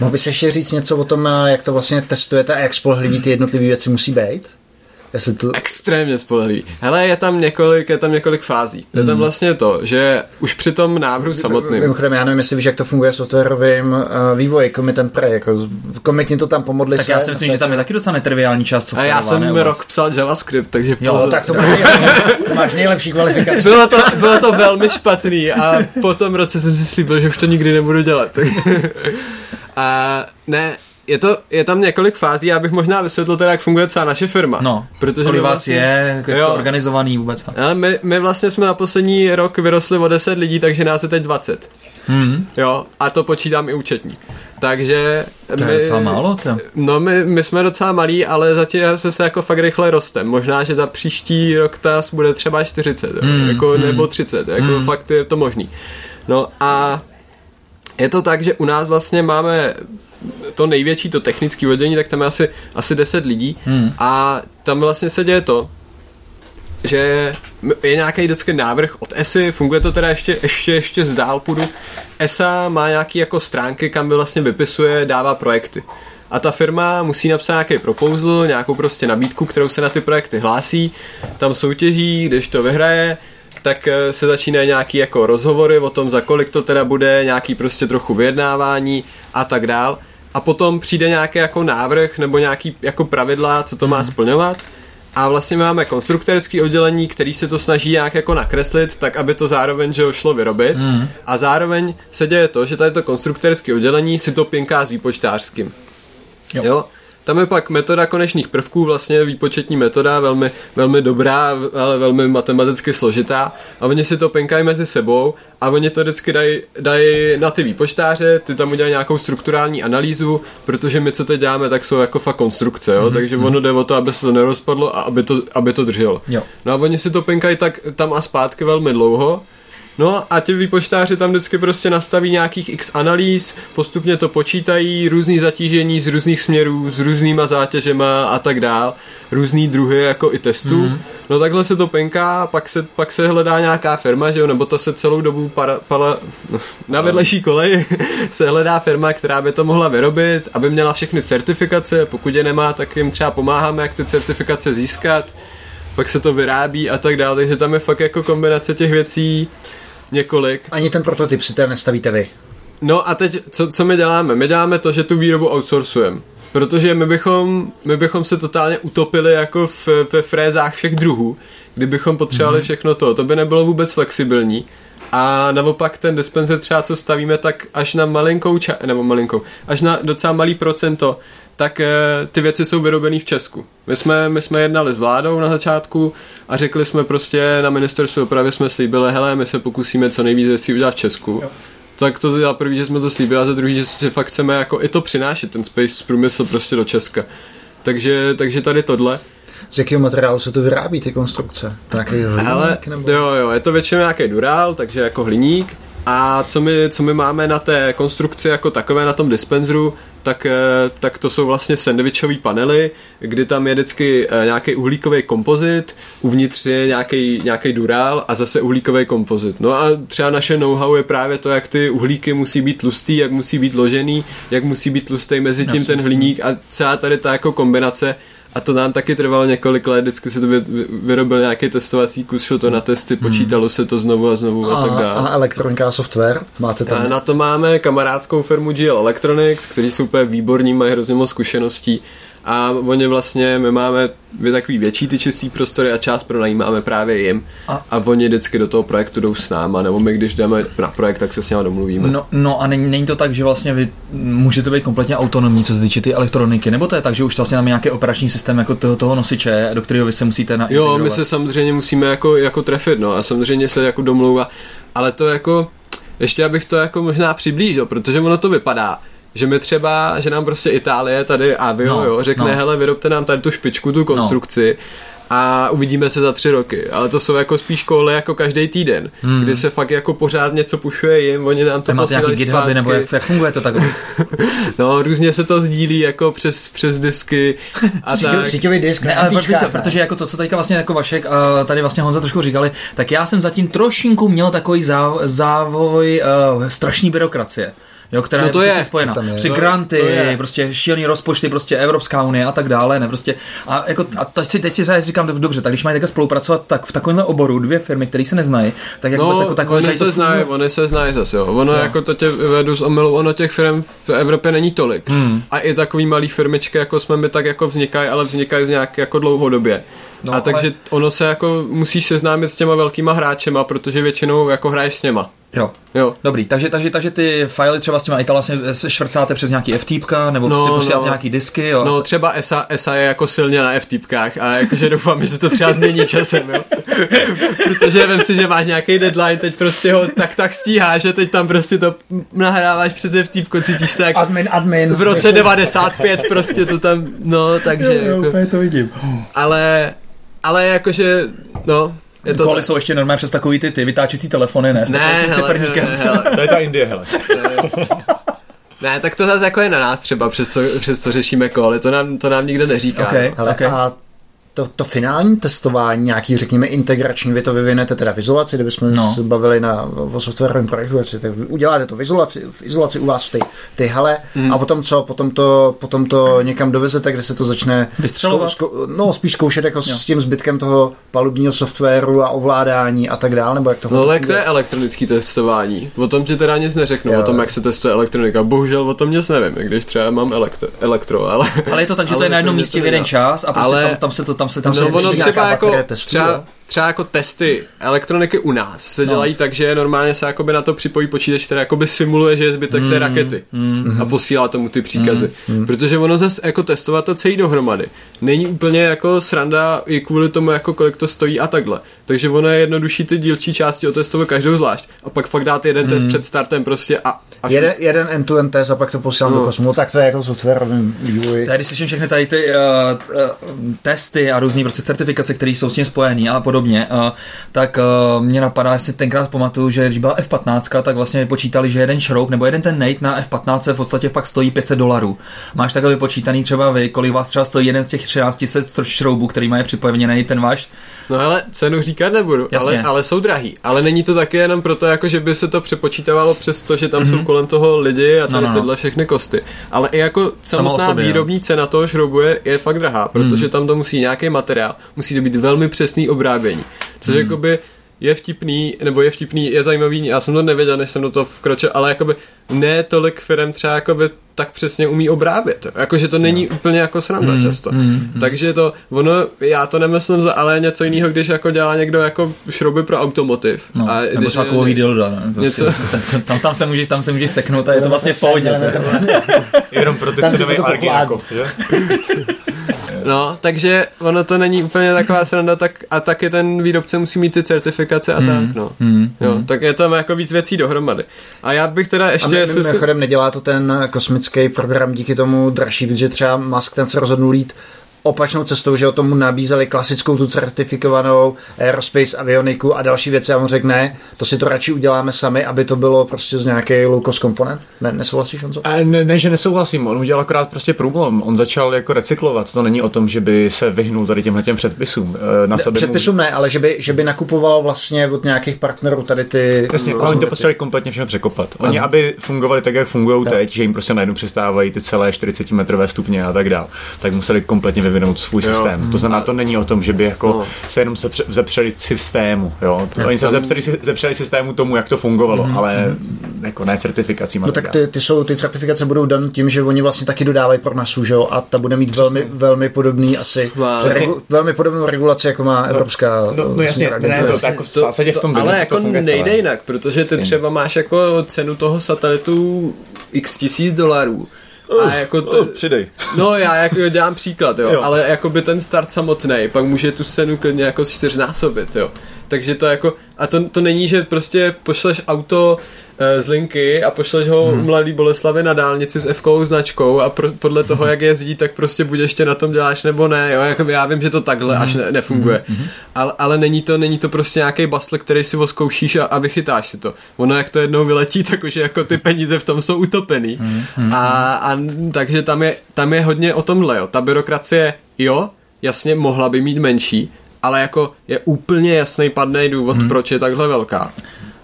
Mohl bys ještě říct něco o tom, jak to vlastně testujete a jak spolehlivý ty jednotlivé věci musí být? Jestli to... Extrémně spolehlivý. Hele, je tam několik, je tam několik fází. Je tam hmm. vlastně to, že už při tom návrhu samotným. Mimochodem, já nevím, jestli víš, jak to funguje v softwarovém uh, vývoji, commit and pray, jako komitni to tam pomodli Tak se, já si myslím, že tam je taky docela netriviální část A já jsem ne, rok psal JavaScript, takže jo, pozor. tak to máš, to máš nejlepší kvalifikaci. Bylo to, bylo to velmi špatný a po tom roce jsem si slíbil, že už to nikdy nebudu dělat. a ne, je, to, je tam několik fází, já bych možná vysvětlil teda, jak funguje celá naše firma. No, protože kolik vás vlastně, je, jak jo, to organizovaný vůbec. Ale my, my vlastně jsme na poslední rok vyrostli o 10 lidí, takže nás je teď 20. Hmm. Jo, a to počítám i účetní. Takže... To my, je docela málo, to. No, my, my jsme docela malí, ale zatím se se jako fakt rychle roste. Možná, že za příští rok tas bude třeba 40, hmm. jako, hmm. nebo 30, jako hmm. fakt je to možný. No a je to tak, že u nás vlastně máme to největší, to technické oddělení, tak tam je asi, asi 10 lidí hmm. a tam vlastně se děje to, že je nějaký vždycky návrh od ESI, funguje to teda ještě, ještě, ještě z dál půjdu. ESA má nějaký jako stránky, kam vlastně vypisuje, dává projekty. A ta firma musí napsat nějaký proposal, nějakou prostě nabídku, kterou se na ty projekty hlásí, tam soutěží, když to vyhraje, tak eh, se začínají nějaký jako rozhovory o tom, za kolik to teda bude, nějaký prostě trochu vyjednávání a tak dál a potom přijde nějaký jako návrh nebo nějaký jako pravidla, co to má mhm. splňovat a vlastně máme konstruktorský oddělení, který se to snaží nějak jako nakreslit, tak aby to zároveň že šlo vyrobit mm. a zároveň se děje to, že tady to konstruktorské oddělení si to pinká s výpočtářským. Jo. jo? Tam je pak metoda konečných prvků, vlastně výpočetní metoda, velmi, velmi dobrá, ale velmi matematicky složitá a oni si to penkají mezi sebou a oni to vždycky dají daj na ty výpočtáře, ty tam udělají nějakou strukturální analýzu, protože my, co teď děláme, tak jsou jako fakt konstrukce, jo? Mm-hmm. takže ono jde o to, aby se to nerozpadlo a aby to, aby to drželo. Jo. No a oni si to penkají tak tam a zpátky velmi dlouho No a ti výpočtáři tam vždycky prostě nastaví nějakých x analýz, postupně to počítají, různý zatížení z různých směrů, s různýma zátěžema a tak dál, různý druhy jako i testů. Mm. No takhle se to penká, pak se, pak se hledá nějaká firma, že jo, nebo to se celou dobu para, pala, na vedlejší koleji se hledá firma, která by to mohla vyrobit, aby měla všechny certifikace, pokud je nemá, tak jim třeba pomáháme, jak ty certifikace získat, pak se to vyrábí a tak dále, takže tam je fakt jako kombinace těch věcí, několik. Ani ten prototyp si teda nestavíte vy. No a teď, co, co my děláme? My děláme to, že tu výrobu outsourcujeme. Protože my bychom, my bychom se totálně utopili jako v, ve frézách všech druhů, kdybychom potřebovali mm-hmm. všechno to. To by nebylo vůbec flexibilní. A naopak ten dispenser třeba, co stavíme, tak až na malinkou, ča- nebo malinkou, až na docela malý procento, tak e, ty věci jsou vyrobené v Česku. My jsme, my jsme jednali s vládou na začátku a řekli jsme prostě na ministerstvu dopravy jsme slíbili, hele, my se pokusíme co nejvíce věcí udělat v Česku. Jo. Tak to za první, že jsme to slíbili a za druhý, že si fakt chceme jako i to přinášet, ten space průmysl prostě do Česka. Takže, takže tady tohle. Z jakého materiálu se to vyrábí, ty konstrukce? Nějaký hliník? nebo? Jo, jo, je to většinou nějaký dural, takže jako hliník. A co my, co my máme na té konstrukci jako takové na tom dispenzeru, tak, eh, tak to jsou vlastně sandvičové panely, kdy tam je vždycky eh, nějaký uhlíkový kompozit, uvnitř je nějaký, nějaký durál a zase uhlíkový kompozit. No a třeba naše know-how je právě to, jak ty uhlíky musí být tlustý, jak musí být ložený, jak musí být tlustý mezi tím ten hliník a celá tady ta jako kombinace a to nám taky trvalo několik let, vždycky se to vy, vyrobil nějaký testovací kus, šlo to na testy, počítalo hmm. se to znovu a znovu a, a tak dále. A elektronika a software máte tam? A na to máme kamarádskou firmu GL Electronics, kteří jsou úplně výborní, mají hrozně moc zkušeností a oni vlastně, my máme takový větší ty čistý prostory a část pronajímáme právě jim a, a oni vždycky do toho projektu jdou s náma, nebo my když jdeme na projekt, tak se s nimi domluvíme. No, no a není, není, to tak, že vlastně vy můžete být kompletně autonomní, co se týče ty elektroniky, nebo to je tak, že už vlastně máme nějaký operační systém jako toho, toho nosiče, do kterého vy se musíte na. Jo, my se samozřejmě musíme jako, jako trefit, no a samozřejmě se jako domlouvat, ale to jako, ještě abych to jako možná přiblížil, protože ono to vypadá, že my třeba, že nám prostě Itálie tady Avio, no, jo, řekne, no. hele, vyrobte nám tady tu špičku, tu konstrukci, no a uvidíme se za tři roky. Ale to jsou jako spíš koule jako každý týden, hmm. kdy se fakt jako pořád něco pušuje jim, oni nám to Máte nějaký GitHuby, nebo jak, jak, funguje to tak? no, různě se to sdílí jako přes, přes disky a Síťo, tak. Síťový disk ne, ale protože, protože jako to, co teďka vlastně jako Vašek a tady vlastně Honza trošku říkali, tak já jsem zatím trošinku měl takový závoj uh, strašný byrokracie jo, která no to je prostě je. spojená. Je. Při granty, je. prostě šílený rozpočty, prostě Evropská unie a tak dále, ne, prostě. A, jako, a teď si, teď si říkám, dobře, tak když mají takhle spolupracovat, tak v takovémhle oboru dvě firmy, které se neznají, tak jako, no, jako takové. Oni se znají, oni se znají zase, jo. Ono to. jako to tě vedu z omylu, ono těch firm v Evropě není tolik. Hmm. A i takový malý firmičky, jako jsme my, tak jako vznikají, ale vznikají z nějak jako dlouhodobě. No, a takže ale... ono se jako musíš seznámit s těma velkýma hráčema, protože většinou jako hraješ s něma. Jo. jo. Dobrý, takže, takže, takže ty filey třeba s těma Itala vlastně švrcáte přes nějaký FTP, nebo no, prostě posíláte no. nějaký disky, jo? No třeba ESA, ESA je jako silně na FTPkách a jakože doufám, že to třeba změní časem, jo? Protože vím si, že máš nějaký deadline, teď prostě ho tak tak stíhá, že teď tam prostě to nahráváš přes FTP, cítíš se jak admin, admin, v roce 95 prostě to tam, no takže jo, jo, jako, to vidím. Ale, ale jakože, no, je to Koly jsou ještě normálně přes takový ty, ty vytáčecí telefony, ne? Ne, hele, hele, hele. To je ta Indie, hele. Ne, tak to zase jako je na nás třeba, přes co, přes co řešíme koly, to nám, to nám nikdo neříká. Okay, hele, okay. A to, to finální testování, nějaký, řekněme, integrační, vy to vyvinete teda v izolaci, kdybychom no. se bavili na, o softwarovém projektu, tak uděláte to v izolaci, v izolaci u vás v té, v té hale mm. a potom co, potom to, potom to někam dovezete, kde se to začne Vystřelovat? Zkou, zkou, no, spíš zkoušet jako jo. s tím zbytkem toho palubního softwaru a ovládání a tak dále, nebo jak to No ale to je elektronické testování. O tom ti teda nic neřeknu, jo. o tom, jak se testuje elektronika. Bohužel o tom nic nevím, když třeba mám elektro, elektro ale... Ale je to tak, že to je na jednom místě v jeden čas a prostě ale, tam, tam se to tam se tam no, se ono třeba jako, třeba, třeba jako testy elektroniky u nás se no. dělají tak, že normálně se jakoby na to připojí počítač, který jakoby simuluje, že je zbytek mm, té rakety mm, a posílá tomu ty příkazy. Mm, mm. Protože ono zase jako testovat to celý dohromady není úplně jako sranda i kvůli tomu, jako kolik to stojí a takhle. Takže ono je jednodušší ty dílčí části otestovat každou zvlášť a pak fakt dát jeden mm. test před startem prostě a... a jeden, jeden end-to-end test a pak to posílám no. do kosmu, tak to je jako softwarovým vývoji. Tady slyším všechny tady ty uh, uh, testy a různé prostě certifikace, které jsou s tím spojené a podobně, uh, tak uh, mě napadá, jestli tenkrát pamatuju, že když byla F15, tak vlastně vypočítali, že jeden šroub nebo jeden ten Nate na F15 v podstatě pak stojí 500 dolarů. Máš takhle vypočítaný třeba vy, kolik vás třeba stojí jeden z těch 13 set šroubů, který má připojený ten váš? No ale cenu říkat nebudu, ale, ale jsou drahý. Ale není to taky jenom proto, jako že by se to přepočítávalo přes to, že tam mm-hmm. jsou mhm. kolem toho lidi a tady no, no, no. tyhle všechny kosty. Ale i jako samotná sobě, výrobní jo. cena toho šroubu je, je fakt drahá, protože mm. tam to musí nějaký materiál, musí to být velmi přesný obrábění. Což mm. jakoby je vtipný, nebo je vtipný, je zajímavý, já jsem to nevěděl, než jsem do toho vkročil, ale jakoby ne tolik firm třeba jakoby tak přesně umí obrábět. Jakože to není no. úplně jako sranda mm, často. Mm, mm. Takže to, ono, já to nemyslím, za, ale něco jiného, když jako dělá někdo jako šrouby pro automotiv. No, a nebo třeba kovový dildo. Ne? Prostě, něco... tam, tam, se můžeš, tam se můžeš seknout a je to vlastně v pohodě. Jenom pro ty cenový argiakov, že? No, takže ono to není úplně taková sranda, tak, a taky ten výrobce musí mít ty certifikace a mm, tak, no. Mm, jo, mm. tak je tam jako víc věcí dohromady. A já bych teda ještě... A mimochodem nedělá to ten kosmický program díky tomu dražší, protože třeba Musk ten se rozhodnul jít opačnou cestou, že o tomu nabízeli klasickou tu certifikovanou Aerospace avioniku a další věci a on řekne, ne, to si to radši uděláme sami, aby to bylo prostě z nějaké low cost komponent. Ne, nesouhlasíš, Honzo? Ne, ne, že nesouhlasím, on udělal akorát prostě průlom, on začal jako recyklovat, to není o tom, že by se vyhnul tady těmhle těm předpisům. Eh, na sebe předpisům mu... ne, ale že by, že by nakupoval vlastně od nějakých partnerů tady ty... Jasně, oni to potřebovali kompletně všechno překopat. Oni, ano. aby fungovali tak, jak fungují teď, že jim prostě najednou přestávají ty celé 40 metrové stupně a tak dále, tak museli kompletně vyvinout svůj jo. systém. To znamená, to není o tom, že by jako no. se jenom se vzepřeli systému. Jo? To, oni se vzepřeli, vzepřeli systému tomu, jak to fungovalo, mm-hmm. ale jako ne certifikací. No tak ty, ty, jsou, ty certifikace budou dan tím, že oni vlastně taky dodávají pro nasu, že jo? A ta bude mít Přesně. velmi, velmi podobný asi, regu, velmi podobnou regulaci, jako má no, Evropská. No, no jasně, ne, to, to, jako v zásadě v tom Ale jako nejde jinak, protože ty třeba máš jako cenu toho satelitu x tisíc dolarů a jako to, uh, přidej. No já jako dělám příklad, jo, jo. ale jako by ten start samotný, pak může tu cenu klidně jako čtyřnásobit, jo. Takže to jako, a to, to není, že prostě pošleš auto z linky a pošleš ho hmm. mladý Boleslavě na dálnici s FK značkou a pro, podle toho, jak jezdí, tak prostě buď ještě na tom děláš nebo ne, jo, jako já vím, že to takhle hmm. až ne, nefunguje, hmm. ale, ale není to, není to prostě nějaký bastle, který si oskoušíš a, a vychytáš si to. Ono jak to jednou vyletí, tak už jako ty peníze v tom jsou utopený hmm. a, a takže tam je, tam je hodně o tomhle, jo, ta byrokracie, jo, jasně mohla by mít menší, ale jako je úplně jasný padný důvod, hmm. proč je takhle velká.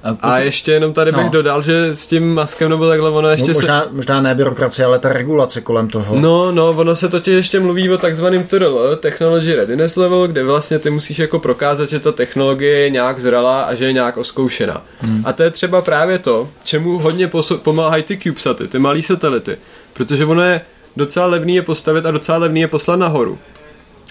A, a ještě jenom tady bych no. dodal, že s tím maskem nebo takhle ono ještě no, možná, se... Možná ne byrokracie, ale ta regulace kolem toho. No, no, ono se totiž ještě mluví o takzvaném TRL, Technology Readiness Level, kde vlastně ty musíš jako prokázat, že ta technologie je nějak zralá a že je nějak oskoušená. Hmm. A to je třeba právě to, čemu hodně poso- pomáhají ty CubeSaty, ty malé satelity. Protože ono je docela levný je postavit a docela levný je poslat nahoru.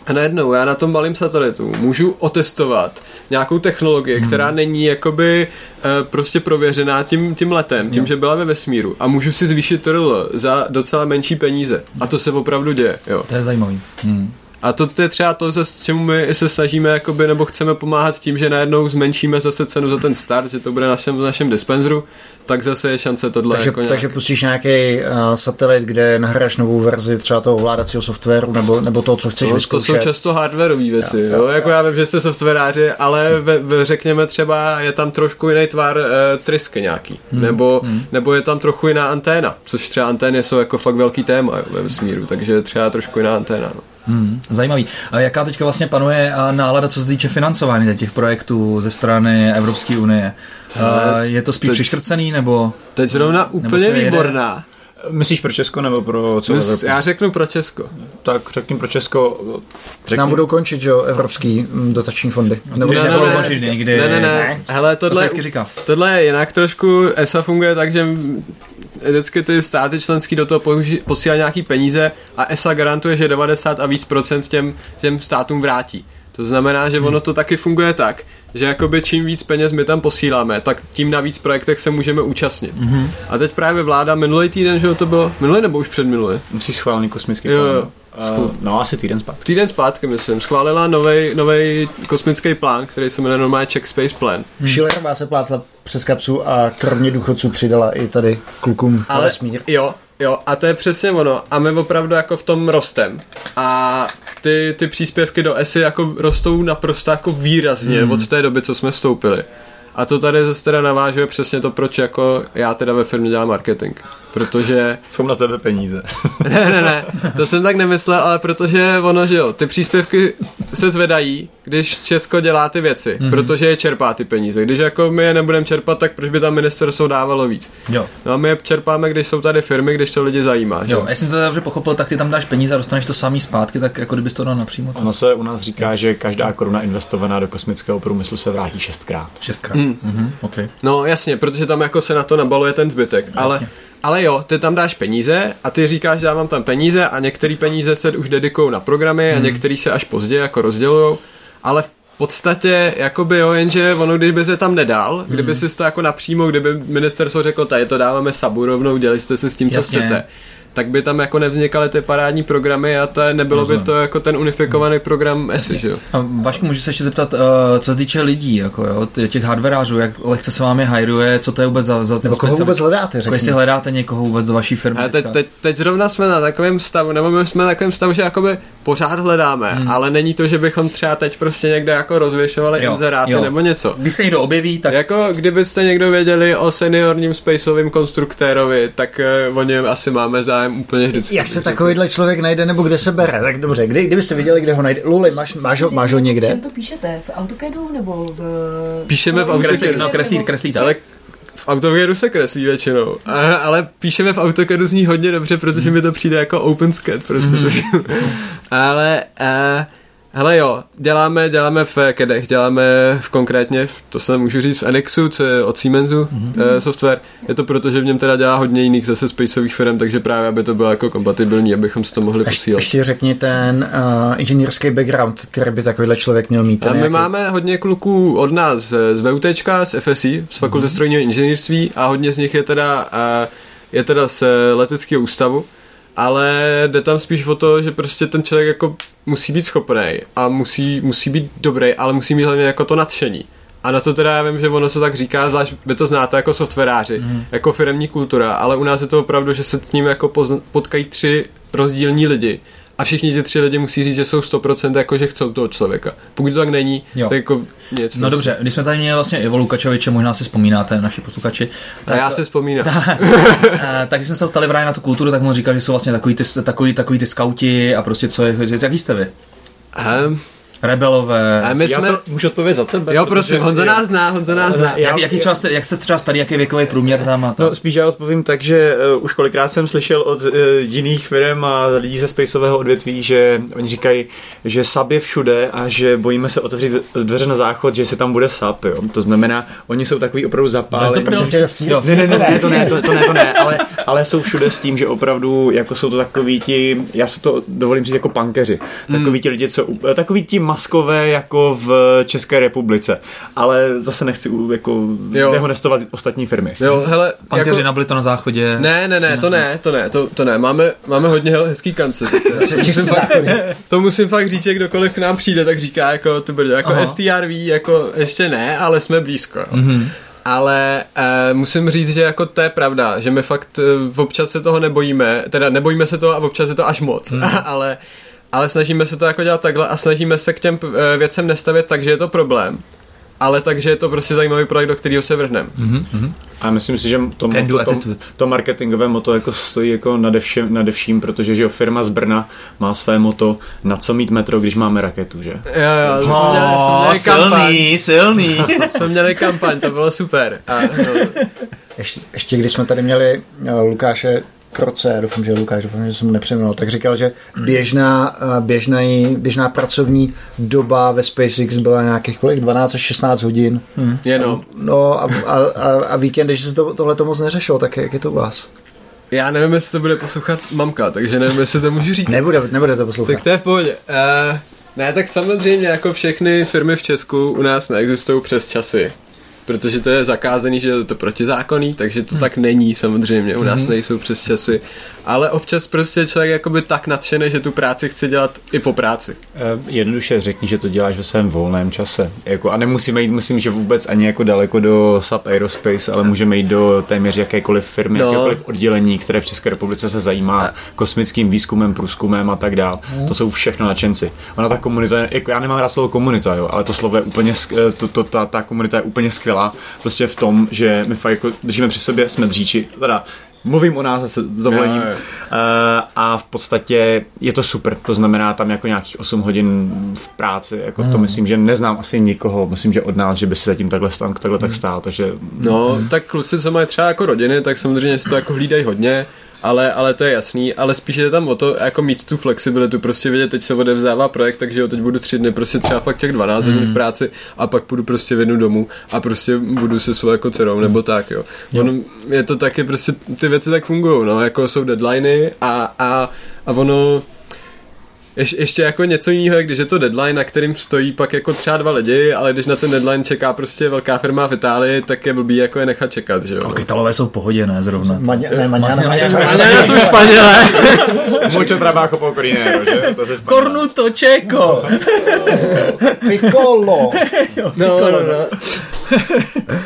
A najednou já na tom malém satelitu můžu otestovat nějakou technologii, hmm. která není jakoby uh, prostě prověřená tím, tím letem, tím, jo. že byla ve vesmíru a můžu si zvýšit RL za docela menší peníze. A to se opravdu děje. Jo. To je zajímavý. Hmm. A to, to je třeba to, s čemu my se snažíme, jakoby, nebo chceme pomáhat tím, že najednou zmenšíme zase cenu za ten start, že to bude na našem, našem dispenzeru, tak zase je šance tohle. Takže, jako nějak... takže pustíš nějaký uh, satelit, kde nahráš novou verzi třeba toho ovládacího softwaru nebo, nebo toho, co chceš no, vyzkoušet. To jsou často hardwareové věci. Jo, jo, jo, jako jo. já vím, že jste softwaráři, ale ve, ve, řekněme třeba je tam trošku jiný tvar uh, trysky nějaký. Hmm. Nebo, hmm. nebo je tam trochu jiná anténa, což třeba antény jsou jako fakt velký téma jo, ve vesmíru, takže třeba trošku jiná anténa. No. Hmm, zajímavý. A jaká teďka vlastně panuje nálada, co se týče financování těch projektů ze strany Evropské unie? Uh, je to spíš teď, přiškrcený, nebo... Teď zrovna úplně výborná. Myslíš pro Česko nebo pro celou Evropu? Já řeknu pro Česko. Tak řekni pro Česko. Řekni. Nám budou končit, že jo, evropský mm, dotační fondy. Nebo ne, ne, ne, končit někdy. Ne, ne, ne. Hele, tohle, to říká. tohle je jinak trošku. ESA funguje tak, že vždycky ty státy členský do toho posílají nějaký peníze a ESA garantuje, že 90 a víc procent těm, těm státům vrátí. To znamená, že ono to taky funguje tak, že jakoby čím víc peněz my tam posíláme, tak tím na víc projektech se můžeme účastnit. Mm-hmm. A teď právě vláda minulý týden, že to bylo, minulý nebo už před minulý? Musíš schválený kosmický plán. Jo, jo. Uh, no, asi týden zpátky. Týden zpátky, myslím. Schválila nový kosmický plán, který se jmenuje normálně Czech Space Plan. Hmm. Schillerová se plácla přes kapsu a kromě důchodců přidala i tady klukům Ale, vesmír. Jo, Jo, a to je přesně ono. A my opravdu jako v tom rostem. A ty, ty příspěvky do ESI jako rostou naprosto jako výrazně mm. od té doby, co jsme vstoupili. A to tady zase teda navážuje přesně to, proč jako já teda ve firmě dělám marketing protože... Jsou na tebe peníze. ne, ne, ne, to jsem tak nemyslel, ale protože ono, že jo, ty příspěvky se zvedají, když Česko dělá ty věci, mm-hmm. protože je čerpá ty peníze. Když jako my je nebudeme čerpat, tak proč by tam ministerstvo dávalo víc? Jo. No a my je čerpáme, když jsou tady firmy, když to lidi zajímá. Jo, že? já jsem to dobře pochopil, tak ty tam dáš peníze a dostaneš to samý zpátky, tak jako kdybys to dal napřímo. Ono se u nás říká, že každá koruna investovaná do kosmického průmyslu se vrátí šestkrát. Šestkrát. Mm. Mm-hmm. Okay. No jasně, protože tam jako se na to nabaluje ten zbytek, jasně. ale ale jo, ty tam dáš peníze a ty říkáš, mám tam peníze a některé peníze se už dedikují na programy hmm. a některé se až později jako rozdělují, ale v podstatě, jakoby jo, jenže ono, kdyby se tam nedal, hmm. kdyby si to jako napřímo, kdyby ministerstvo řeklo, tady to dáváme sabu rovnou, dělali jste se s tím, Jasně. co chcete tak by tam jako nevznikaly ty parádní programy a to nebylo Rozumím. by to jako ten unifikovaný program ESI, že jo. A Vašku, můžu se ještě zeptat, uh, co se týče lidí, jako jo, těch hardwareářů, jak lehce se vám je hajruje, co to je vůbec za, za Nebo koho vůbec hledáte, řekni. Jestli hledáte někoho vůbec do vaší firmy. A teď, teď, teď, zrovna jsme na takovém stavu, nebo my jsme na takovém stavu, že jakoby pořád hledáme, hmm. ale není to, že bychom třeba teď prostě někde jako rozvěšovali jo, inzeráty jo. nebo něco. Když se někdo objeví, tak... Jako kdybyste někdo věděli o seniorním spaceovém konstruktérovi, tak uh, o něm asi máme zájem úplně vždycky. Jak se takovýhle člověk najde nebo kde se bere? Tak dobře, kdy, kdybyste viděli, kde ho najde. Luli, máš, máš, ho, máš ho někde? Čem to píšete? V AutoCADu nebo v... Píšeme v AutoCADu. No, kreslíte, kreslíte. Ale v AutoCADu se kreslí většinou, a, ale píšeme v AutoCADu zní hodně dobře, protože mi to přijde jako OpenSCAD prostě. Mm. ale uh, Hele jo, děláme, děláme v kedech, děláme v konkrétně, v, to se můžu říct, v Enexu, co je od Siemensu mm-hmm. uh, software. Je to proto, že v něm teda dělá hodně jiných zase spaceových firm, takže právě, aby to bylo jako kompatibilní, abychom si to mohli Ještě, posílat. ještě řekni ten uh, inženýrský background, který by takovýhle člověk měl mít. A my nějaký... máme hodně kluků od nás z VUT, z FSI, z Fakulty mm-hmm. strojního inženýrství a hodně z nich je teda, uh, je teda z leteckého ústavu ale jde tam spíš o to, že prostě ten člověk jako musí být schopný a musí, musí být dobrý, ale musí mít hlavně jako to nadšení. A na to teda já vím, že ono se tak říká, zvlášť vy to znáte jako softwaráři, mm. jako firmní kultura, ale u nás je to opravdu, že se s ním jako potkají tři rozdílní lidi a všichni ti tři lidi musí říct, že jsou 100% jako, že chcou toho člověka. Pokud to tak není, jo. tak jako nic. No prostě. dobře, když jsme tady měli vlastně Ivo Lukačoviče, možná si vzpomínáte, naši posluchači. Tak, a já si vzpomínám. Tak, tak když jsme se ptali v na tu kulturu, tak mu říkal, že jsou vlastně takový ty, takový, takový ty skauti a prostě co je, jaký jste vy? Um, rebelové. A my jsme... Já to můžu odpovědět za tebe. Jo, prosím, Honza nás zná, Honza nás zná. Jak, jaký třeba jste, jak jste třeba starý, jaký věkový průměr tam a No spíš já odpovím tak, že uh, už kolikrát jsem slyšel od uh, jiných firm a lidí ze spaceového odvětví, že oni říkají, že sab je všude a že bojíme se otevřít dveře na záchod, že se tam bude sab, jo. To znamená, oni jsou takový opravdu zapálení. Jo, ne, ne, ne, ne, to ne, to, to ne, to ne, ale, ale jsou všude s tím, že opravdu jako jsou to takový ti, já se to dovolím říct jako pankeři, takový ti lidi, co, takový ti maskové jako v České republice. Ale zase nechci jako dehonestovat ostatní firmy. Jo, hele, Pankeři jako... nabili to na záchodě. Ne, ne, ne, to ne, to ne, to, to ne. Máme, máme hodně hezký kance. musím fakt, to musím fakt říct, že kdokoliv k nám přijde, tak říká jako, to bude jako Aha. STRV, jako ještě ne, ale jsme blízko. Mm-hmm. Ale uh, musím říct, že jako to je pravda, že my fakt uh, občas se toho nebojíme, teda nebojíme se toho a občas je to až moc, mm. ale ale snažíme se to jako dělat takhle a snažíme se k těm eh, věcem nestavit tak, že je to problém. Ale takže je to prostě zajímavý projekt, do kterého se vrhneme. Mm-hmm. A myslím si, že to, moto, to, to marketingové moto jako stojí jako nade všem, nade vším, protože že jo, firma z Brna má své moto na co mít metro, když máme raketu, že? Jo, jo, to jsme měli, jsme měli silný, kampaň. silný. jsme měli kampaň, to bylo super. A, no. ještě, ještě když jsme tady měli uh, Lukáše Kroce, doufám, že Lukáš, doufám, že jsem mu nepřeměnil, tak říkal, že běžná, eh, běžná, běžná pracovní doba ve SpaceX byla nějakých kolik, 12 až 16 hodin. Hmm. Jenom. No a, a, a, a víkend, když se to, tohle to moc neřešilo, tak jak je to u vás? Já nevím, jestli to bude poslouchat mamka, takže nevím, jestli to můžu říct. Nebude, nebude to poslouchat. Tak to je v pohodě. Uh, ne, tak samozřejmě jako všechny firmy v Česku u nás neexistují přes časy protože to je zakázaný, že je to protizákonný, takže to hmm. tak není samozřejmě, u nás hmm. nejsou přes časy, ale občas prostě člověk jakoby tak nadšený, že tu práci chce dělat i po práci. Uh, jednoduše řekni, že to děláš ve svém volném čase. Jako, a nemusíme jít, myslím, že vůbec ani jako daleko do SAP Aerospace, ale můžeme jít do téměř jakékoliv firmy, no. jakékoliv oddělení, které v České republice se zajímá a... kosmickým výzkumem, průzkumem a tak dál. Hmm. To jsou všechno nadšenci. Ona ta komunita, jako já nemám rád slovo komunita, jo, ale to slovo je úplně, eh, to, to, ta, ta komunita je úplně skvělá skvělá prostě v tom, že my fakt jako držíme při sobě, jsme dříči, teda mluvím o nás zase s dovolením uh, a v podstatě je to super, to znamená tam jako nějakých 8 hodin v práci, jako mm. to myslím, že neznám asi nikoho, myslím, že od nás, že by si zatím takhle, stál, takhle tak stál, takže... No, tak kluci, co mají třeba jako rodiny, tak samozřejmě si to jako hlídají hodně, ale, ale to je jasný, ale spíš je tam o to, jako mít tu flexibilitu, prostě vědět, teď se odevzdává projekt, takže jo, teď budu tři dny, prostě třeba fakt těch 12 hodin hmm. v práci a pak půjdu prostě v jednu domů a prostě budu se svou jako dcerou, hmm. nebo tak, jo. jo. Ono, je to taky prostě, ty věci tak fungují, no, jako jsou deadliny a, a, a ono, Ješ, ještě jako něco jiného, když je to deadline, na kterým stojí pak jako třeba dva lidi, ale když na ten deadline čeká prostě velká firma v Itálii, tak je blbý jako je nechat čekat, že jo. Tak Italové jsou v pohodě, ne zrovna. Maňa, ne, Maňana, Maňana jsou Španělé. Mucho trabajo poco dinero, že? Cornuto čeko. Piccolo. No, no, no.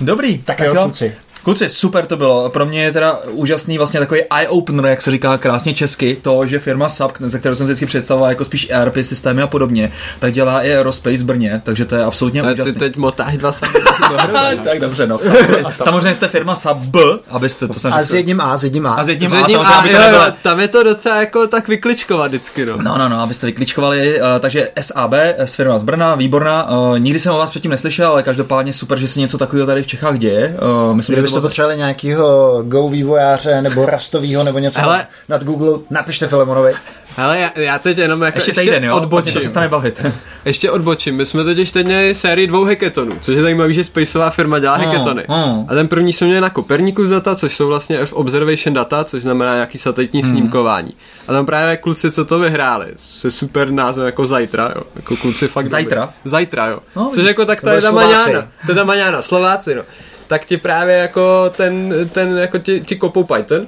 Dobrý. Tak, tak jo, kluci. Kluci, super to bylo. Pro mě je teda úžasný vlastně takový eye-opener, jak se říká krásně česky, to, že firma SAP, ze kterou jsem vždycky představoval jako spíš ERP systémy a podobně, tak dělá i Aerospace v Brně, takže to je absolutně Ale úžasný. ty teď motáš dva SAP. tak dobře, no. Samozřejmě jste firma SAP, abyste to jsem A s jedním A, s jedním A. A s jedním, S jedním a, a, samozřejmě, jo, nebyla- tam je to docela jako tak vykličkovat vždycky, no. No, no, no, abyste vykličkovali, uh, takže SAB, z firma z Brna, výborná. Uh, nikdy jsem o vás předtím neslyšel, ale každopádně super, že se něco takového tady v Čechách děje. Uh, myslím, že Bylo... potřebovali nějakého Go vývojáře nebo rastového nebo něco Hele. nad Google, napište Filemonovi. Hele, já, já teď jenom jako Ještě týden, jo? Mě to odbočím. přestane bavit. Ještě odbočím. My jsme totiž teď měli sérii dvou hackathonů, což je zajímavé, že Spaceová firma dělá Hmm, hackathony. hmm. A ten první jsme měli na Copernicus data, což jsou vlastně F observation data, což znamená nějaký satelitní Hmm. snímkování. A tam právě kluci, co to vyhráli, se super názvem jako Zajtra, jo. Jako kluci fakt Zajtra? dobrý. Zajtra, jo. No, což jako tak to to je ta maňána. To je ta maňána, Slováci, no. Tak ti právě jako ten, ten jako ti, ti kopou Python,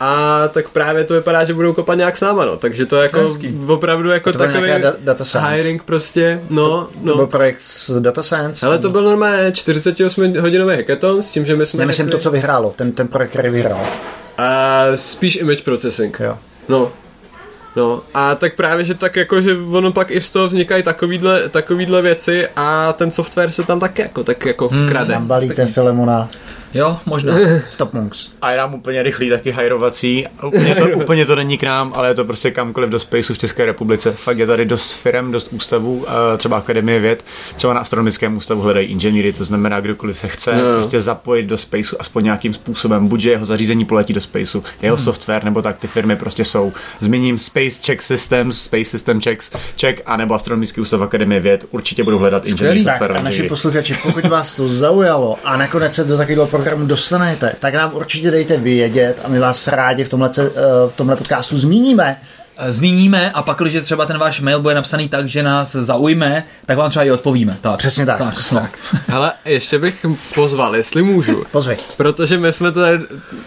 a tak právě to vypadá, že budou kopat nějak s náma, no. Takže to je jako To hezký. opravdu jako To takový da- data science. hiring prostě, no, No. Byl no. projekt s Data Science. Ale to byl normálně 48 hodinový hackathon s tím, že my jsme Nemyslím řekli, to, co vyhrálo, ten, ten projekt, který vyhrál. A spíš image processing. Jo. No. No a tak právě, že tak jako, že ono pak i z toho vznikají takovýhle, takovýhle věci a ten software se tam tak jako, tak jako hmm, krade. Tam balíte Filemona, Jo, možná. Top Monks. A já dám úplně rychlý taky hajrovací. Úplně to, úplně to není k nám, ale je to prostě kamkoliv do spaceu v České republice. Fakt je tady dost firm, dost ústavů, eh, třeba Akademie věd, třeba na astronomickém ústavu hledají inženýry, to znamená, kdokoliv se chce Jo. prostě zapojit do spaceu aspoň nějakým způsobem, buď že jeho zařízení poletí do spaceu, jeho Hmm. software, nebo tak ty firmy prostě jsou. Zmíním Space Check Systems, Space System Checks, Check, anebo Astronomický ústav Akademie věd, určitě budou hledat inženýry Tak software a naši posluchači, pokud vás to zaujalo a nakonec se do takového programu dostanete, tak nám určitě dejte vědět a my vás rádi v tomhle, eh, v tomhle podcastu zmíníme. Eh, Zmíníme a pak, když třeba ten váš mail bude napsaný tak, že nás zaujme, tak vám třeba i odpovíme. Tak. Přesně tak. tak přesně tak. Hele, ještě bych pozval, jestli můžu. Pozvi. Protože my jsme to tady,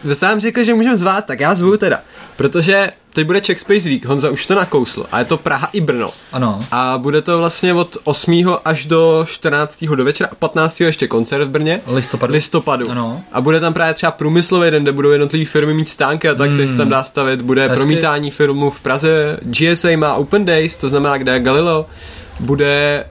vy jste nám řekli, že můžeme zvát, tak já zvu teda. Protože teď bude Czech Space Week, Honza už to nakousl, a je to Praha i Brno. Ano. A bude to vlastně od 8. až do 14. do večera a 15. ještě koncert v Brně. Listopadu. Listopadu. Ano. A bude tam právě třeba průmyslový den, kde budou jednotlivé firmy mít stánky a tak, hmm. se tam dá stavit. Bude Hezky. promítání filmů v Praze. GSA má Open Days, to znamená, kde je Galileo. Bude,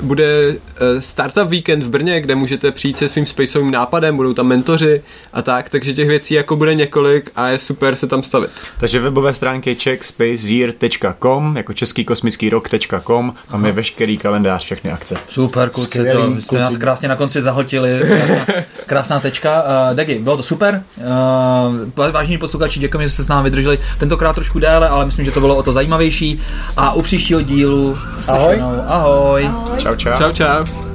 uh, bude uh, Startup Weekend v Brně, kde můžete přijít se svým spaceovým nápadem, budou tam mentoři a tak, takže těch věcí jako bude několik a je super se tam stavit. Takže webové stránky checkspaceyear.com, jako český kosmický rok.com, tam je veškerý kalendář, všechny akce. Super, kluci, Skvělý, to, jste nás krásně na konci zahltili. Krásná, krásná tečka. Uh, Degi, bylo to super. Uh, vážení posluchači, děkujeme, že jste s námi vydrželi tentokrát trošku déle, ale myslím, že to bylo o to zajímavější. A u příštího dílu... Ahoj. Ahoj. Ahoj. Čau, čau. Čau, čau.